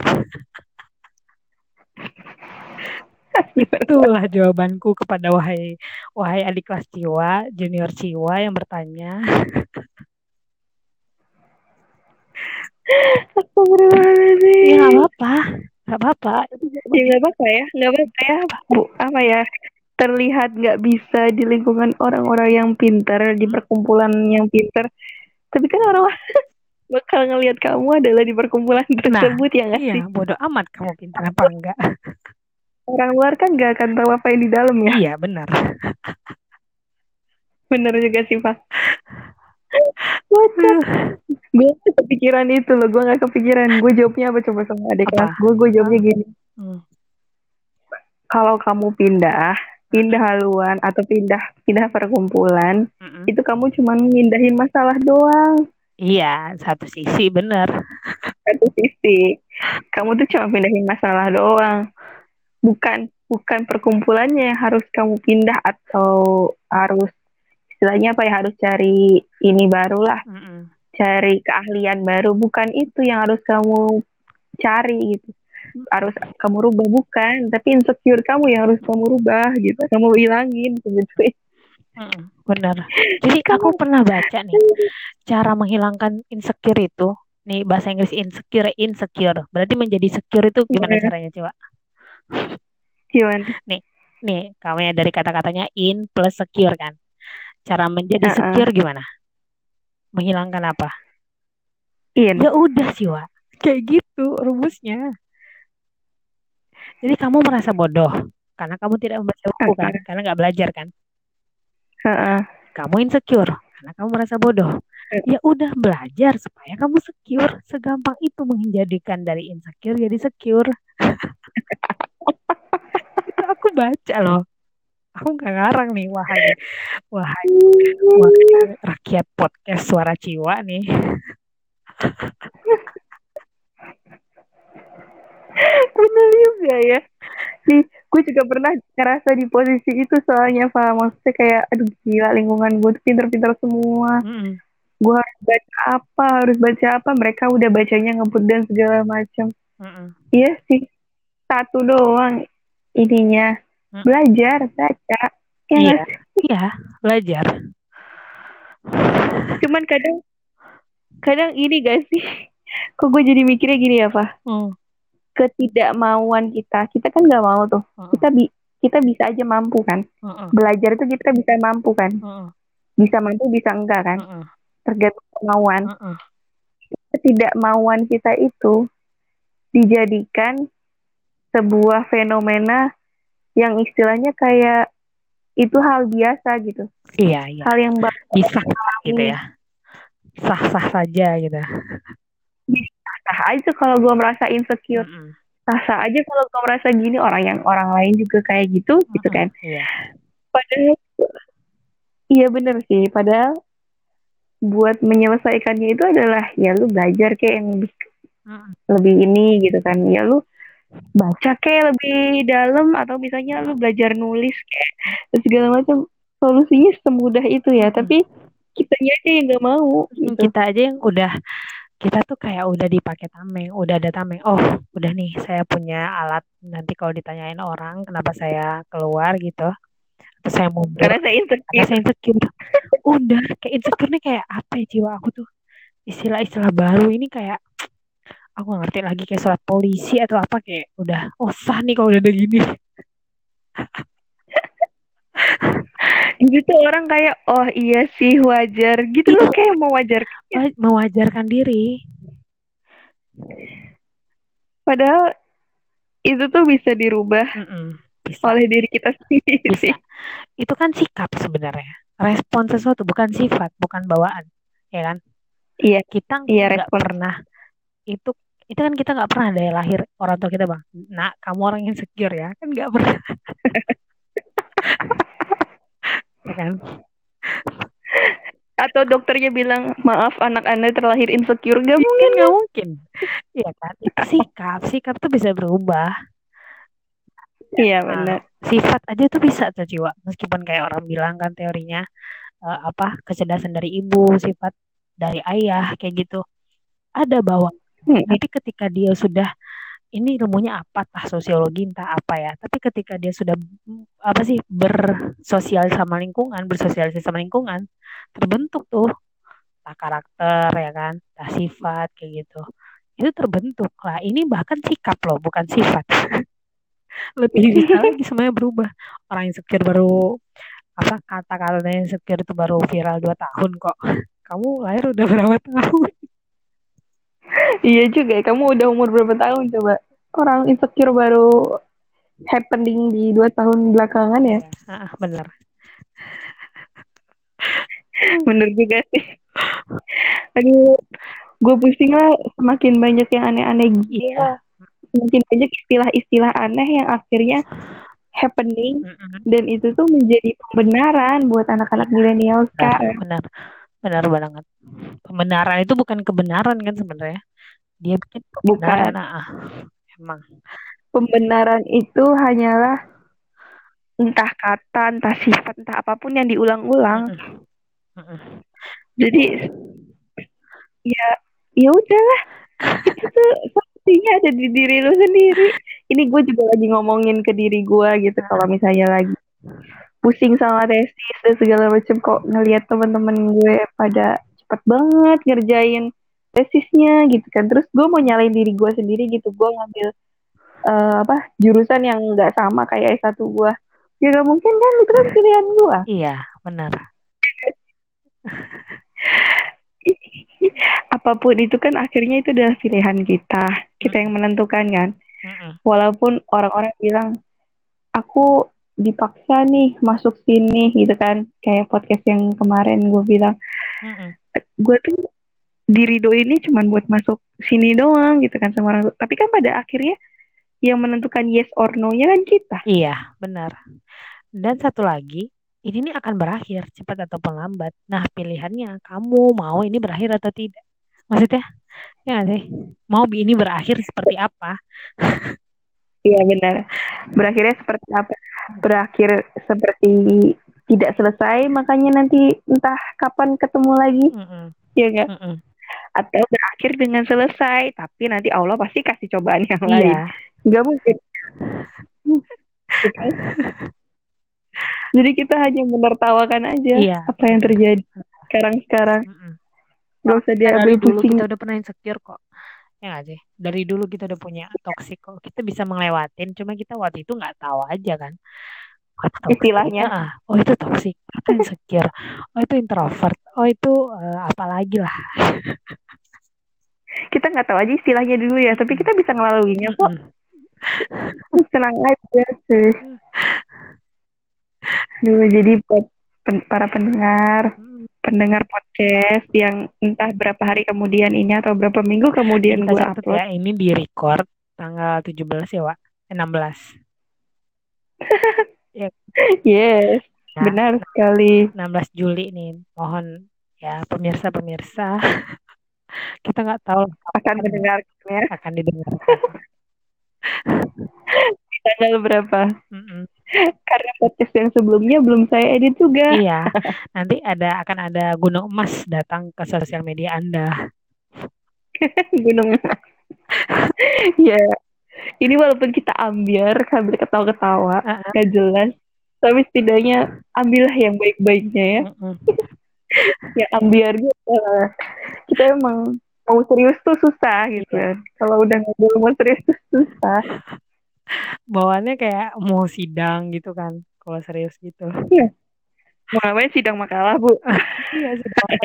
B: Itulah jawabanku kepada wahai wahai adik kelas Ciwa, junior Ciwa yang bertanya.
A: Astagfirullahaladzim.
B: Ya nggak apa-apa, nggak apa-apa.
A: Ya nggak apa-apa ya, nggak apa-apa ya, Bu. Apa ya? Terlihat nggak bisa di lingkungan orang-orang yang pintar, di perkumpulan yang pintar. Tapi kan orang bakal ngelihat kamu adalah di perkumpulan
B: Nah,
A: tersebut ya nggak
B: iya,
A: sih?
B: bodoh amat kamu pintar apa enggak.
A: Orang luar kan nggak akan tahu apa yang di dalam ya.
B: Iya, benar.
A: Bener juga sih, Pak. Bocah. gue kepikiran itu loh, gue nggak kepikiran. Gue jawabnya apa coba sama adik kelas gue, gue jawabnya gini.
B: Hmm.
A: Kalau kamu pindah, pindah haluan atau pindah pindah perkumpulan,
B: Mm-mm.
A: itu kamu cuma mindahin masalah doang.
B: Iya, satu sisi benar.
A: Satu sisi, kamu tuh cuma pindahin masalah doang. Bukan bukan perkumpulannya yang harus kamu pindah atau harus istilahnya apa ya harus cari ini baru lah,
B: Mm-mm.
A: cari keahlian baru. Bukan itu yang harus kamu cari gitu. Harus kamu rubah bukan, tapi insecure kamu yang harus kamu rubah gitu. Kamu hilangin gitu.
B: Mm-mm, Benar. Jadi aku pernah baca nih cara menghilangkan insecure itu. Nih bahasa Inggris insecure insecure. Berarti menjadi secure itu gimana caranya coba?
A: Gimana?
B: Nih, kamu ya dari kata-katanya in plus secure kan. Cara menjadi
A: Uh-uh.
B: secure gimana? Menghilangkan apa?
A: In.
B: Ya udah sih, Wak. Kayak gitu rumusnya. Jadi kamu merasa bodoh karena kamu tidak membaca buku kan, karena nggak belajar kan. Kamu insecure karena kamu merasa bodoh. Ya udah belajar supaya kamu secure. Segampang itu menjadikan dari insecure jadi secure. itu aku baca loh. Aku nggak ngarang nih, wahai, wahai, wahai rakyat podcast suara Ciwa nih.
A: Bener juga ya. Nih, gue juga pernah ngerasa di posisi itu soalnya, Pak. Maksudnya kayak, aduh gila lingkungan gue tuh pinter-pinter semua.
B: Mm-mm.
A: Gue harus baca apa, harus baca apa. Mereka udah bacanya ngebut dan segala macam.
B: Mm-mm.
A: Iya sih, satu doang ininya.
B: Hmm.
A: Belajar, baca. Ya
B: Iya,
A: sih?
B: iya, belajar.
A: Cuman kadang, kadang ini gak sih? Kok gue jadi mikirnya gini ya, Pak?
B: Mm.
A: Ketidakmauan kita. Kita kan nggak mau tuh. Kita bi kita bisa aja mampu kan. Belajar itu kita bisa mampu kan. Bisa mampu, bisa enggak kan. Tergantung kemauan.
B: Mm-mm.
A: Ketidakmauan kita itu dijadikan sebuah fenomena yang istilahnya kayak itu hal biasa gitu.
B: Iya, iya.
A: Hal yang
B: Bisa gitu ya. Sah-sah saja gitu.
A: Sah aja kalau gue merasa insecure.
B: Mm-mm.
A: Sah-sah aja kalau gue merasa gini orang yang orang lain juga kayak gitu gitu kan.
B: Iya.
A: Padahal iya bener sih. Padahal buat menyelesaikannya itu adalah ya lu belajar kayak yang lebih,
B: Mm-mm.
A: lebih ini gitu kan. Ya lu baca kayak lebih dalam atau misalnya lu belajar nulis kayak segala macam. Solusinya semudah itu ya.
B: Mm-mm.
A: Tapi kitanya aja yang nggak mau gitu.
B: Kita aja yang udah kita tuh kayak udah dipakai tameng, udah ada tameng. Oh, udah nih saya punya alat nanti kalau ditanyain orang kenapa saya keluar gitu. Atau saya mundur
A: Karena saya
B: karena
A: insecure.
B: saya insecure. Udah, kayak insecure nih kayak apa ya jiwa aku tuh. Istilah-istilah baru ini kayak aku gak ngerti lagi kayak surat polisi atau apa kayak udah oh sah nih kalau udah ada gini.
A: gitu orang kayak oh iya sih wajar gitu loh kayak mau wajar
B: Wa- Mewajarkan diri.
A: padahal itu tuh bisa dirubah.
B: Bisa.
A: oleh diri kita sendiri
B: Bisa. Itu kan sikap sebenarnya. Respon sesuatu bukan sifat, bukan bawaan. Ya kan?
A: Iya.
B: Kita
A: Iya,
B: nggak pernah itu itu kan kita nggak pernah dari lahir orang tua kita bang nak kamu orang yang insecure ya kan nggak pernah ya kan
A: atau dokternya bilang maaf anak anda terlahir insecure gak mungkin
B: mungkin nggak mungkin Iya kan itu sikap sikap tuh bisa berubah
A: Iya
B: Nah,
A: benar.
B: sifat aja tuh bisa tuh jiwa. Meskipun kayak orang bilang kan teorinya eh, apa kecerdasan dari ibu, sifat dari ayah kayak gitu. Ada bawah.
A: Mm-mm.
B: Tapi ketika dia sudah ini ilmunya apa tah sosiologi entah apa ya. Tapi ketika dia sudah apa sih bersosial sama lingkungan, bersosialisasi sama lingkungan, terbentuk tuh entah karakter ya kan, entah sifat kayak gitu. Itu terbentuk lah. Ini bahkan sikap loh, bukan sifat. Lebih bisa lagi semuanya berubah. Orang insecure baru apa kata-katanya insecure itu baru viral dua tahun kok. Kamu lahir udah berapa tahun?
A: Iya juga ya. Kamu udah umur berapa tahun coba? Orang insecure baru happening di dua tahun belakangan ya.
B: Iya, ah, bener.
A: Bener juga sih. Aduh, gue pusing lah semakin banyak yang aneh-aneh gitu
B: Iya.
A: lah. Semakin banyak istilah-istilah aneh yang akhirnya happening
B: Mm-mm.
A: dan itu tuh menjadi pembenaran buat anak-anak milenial
B: Benar,
A: sekarang.
B: benar, benar banget. Pembenaran itu bukan kebenaran kan sebenarnya. Dia bikin pembenaran.
A: Bukan.
B: Ah, emang.
A: Pembenaran itu hanyalah entah kata, entah sifat, entah apa pun yang diulang-ulang.
B: Mm-mm. Mm-mm.
A: Jadi ya ya udahlah itu sepertinya ada di diri lu sendiri. Ini gue juga lagi ngomongin ke diri gue gitu kalau misalnya lagi pusing sama tesis dan segala macam kok ngelihat teman-teman gue pada cepet banget ngerjain tesisnya gitu kan. Terus gue mau nyalain diri gue sendiri gitu. Gue ngambil eh, apa jurusan yang nggak sama kayak S1 gue. Ya gak mungkin kan itu kan pilihan gue.
B: Iya, benar.
A: Apa pun itu kan akhirnya itu adalah pilihan kita. Kita yang menentukan kan. Walaupun orang-orang bilang aku dipaksa nih masuk sini gitu kan. Kayak podcast yang kemarin gue bilang gue tuh dirido ini cuma buat masuk sini doang gitu kan sama orang. Tapi kan pada akhirnya yang menentukan yes or no-nya kan kita.
B: Iya, benar. Dan satu lagi, ini nih akan berakhir cepat ataupun lambat. Nah, pilihannya kamu mau ini berakhir atau tidak? Maksudnya, ya sih? Mau ini berakhir seperti apa?
A: Iya benar. Berakhirnya seperti apa? Berakhir seperti tidak selesai, makanya nanti entah kapan ketemu lagi,
B: Mm-mm.
A: ya enggak?
B: Mm-mm.
A: Atau berakhir dengan selesai, tapi nanti Allah pasti kasih cobaan yang lain.
B: Iya,
A: Enggak mungkin. Gitu kan? Jadi kita hanya menertawakan aja
B: Iya.
A: apa yang terjadi sekarang-sekarang.
B: Mm-mm.
A: Gak usah diambil
B: dulu
A: pusing.
B: kita udah pernah insecure kok. Ya nggak sih? Dari dulu kita udah punya toxic kok. Kita bisa melewatin, cuma kita waktu itu nggak tahu aja kan. Oh.
A: Istilahnya.
B: Ah, oh itu toxic. Itu insecure. Oh itu introvert. Oh itu eh, apa lagi lah.
A: Kita nggak tahu aja istilahnya dulu ya, tapi kita bisa ngelaluinya kok. Senang aja sih. Dulu jadi buat pen- para pendengar, pendengar podcast yang entah berapa hari kemudian ini atau berapa minggu kemudian gue upload.
B: ya, ini di record tanggal 17 ya, Wak. Eh, 16.
A: Yes,
B: Nah,
A: benar sekali.
B: 16 Juli nih. Mohon ya pemirsa-pemirsa kita nggak tahu
A: Akan mendengarkannya
B: akan didengarkan.
A: di tanggal berapa.
B: Mm-mm.
A: Karena podcast yang sebelumnya belum saya edit juga.
B: Iya, nanti ada akan ada gunung emas datang ke sosial media Anda.
A: Gunung. ya. Ini walaupun kita ambiar sambil ketawa-ketawa,
B: Ah, ah.
A: gak jelas. Tapi setidaknya ambillah yang baik-baiknya ya.
B: Mm-mm.
A: Ya ambiarnya adalah kita emang mau serius tuh susah gitu
B: Iya.
A: kan. Kalau udah ngobrol mau serius tuh susah.
B: Bawaannya kayak mau sidang gitu kan, kalau serius gitu.
A: Mau ngapain sidang makalah, Bu?
B: Iya, sidang.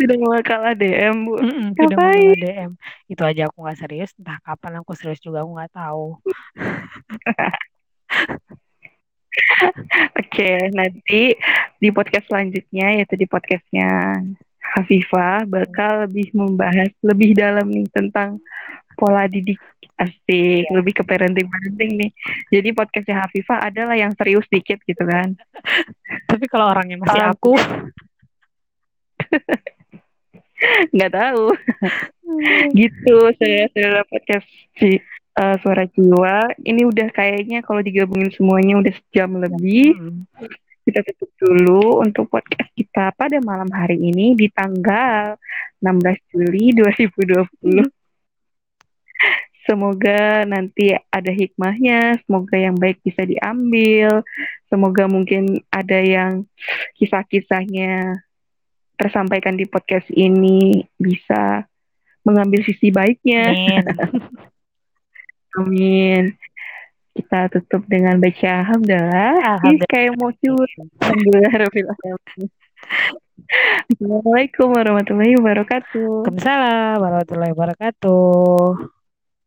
A: Sidang makalah DM, Bu.
B: Mm-mm, sidang
A: Ngapain?
B: sama DM. Itu aja aku nggak serius, entah kapan aku serius juga aku nggak tahu.
A: Oke, nanti di podcast selanjutnya yaitu di podcastnya Hafifah bakal lebih membahas lebih dalam nih tentang pola didik asik, lebih ke parenting parenting nih. Jadi podcastnya Hafifah adalah yang serius dikit gitu kan.
B: Tapi kalau orangnya masih aku,
A: Nggak tahu. gitu saya saya podcast si uh, suara jiwa. Ini udah kayaknya kalau digabungin semuanya udah sejam lebih.
B: Hmm.
A: Kita tutup dulu untuk podcast kita pada malam hari ini di tanggal 16 Juli 2020. Semoga nanti ada hikmahnya, semoga yang baik bisa diambil, semoga mungkin ada yang kisah-kisahnya tersampaikan di podcast ini bisa mengambil sisi baiknya.
B: Amin.
A: Amin. Kita tutup dengan baca alhamdulillah. Ih, kayak mau curhat. Alhamdulillah Assalamualaikum warahmatullahi wabarakatuh.
B: Waalaikumsalam warahmatullahi wabarakatuh.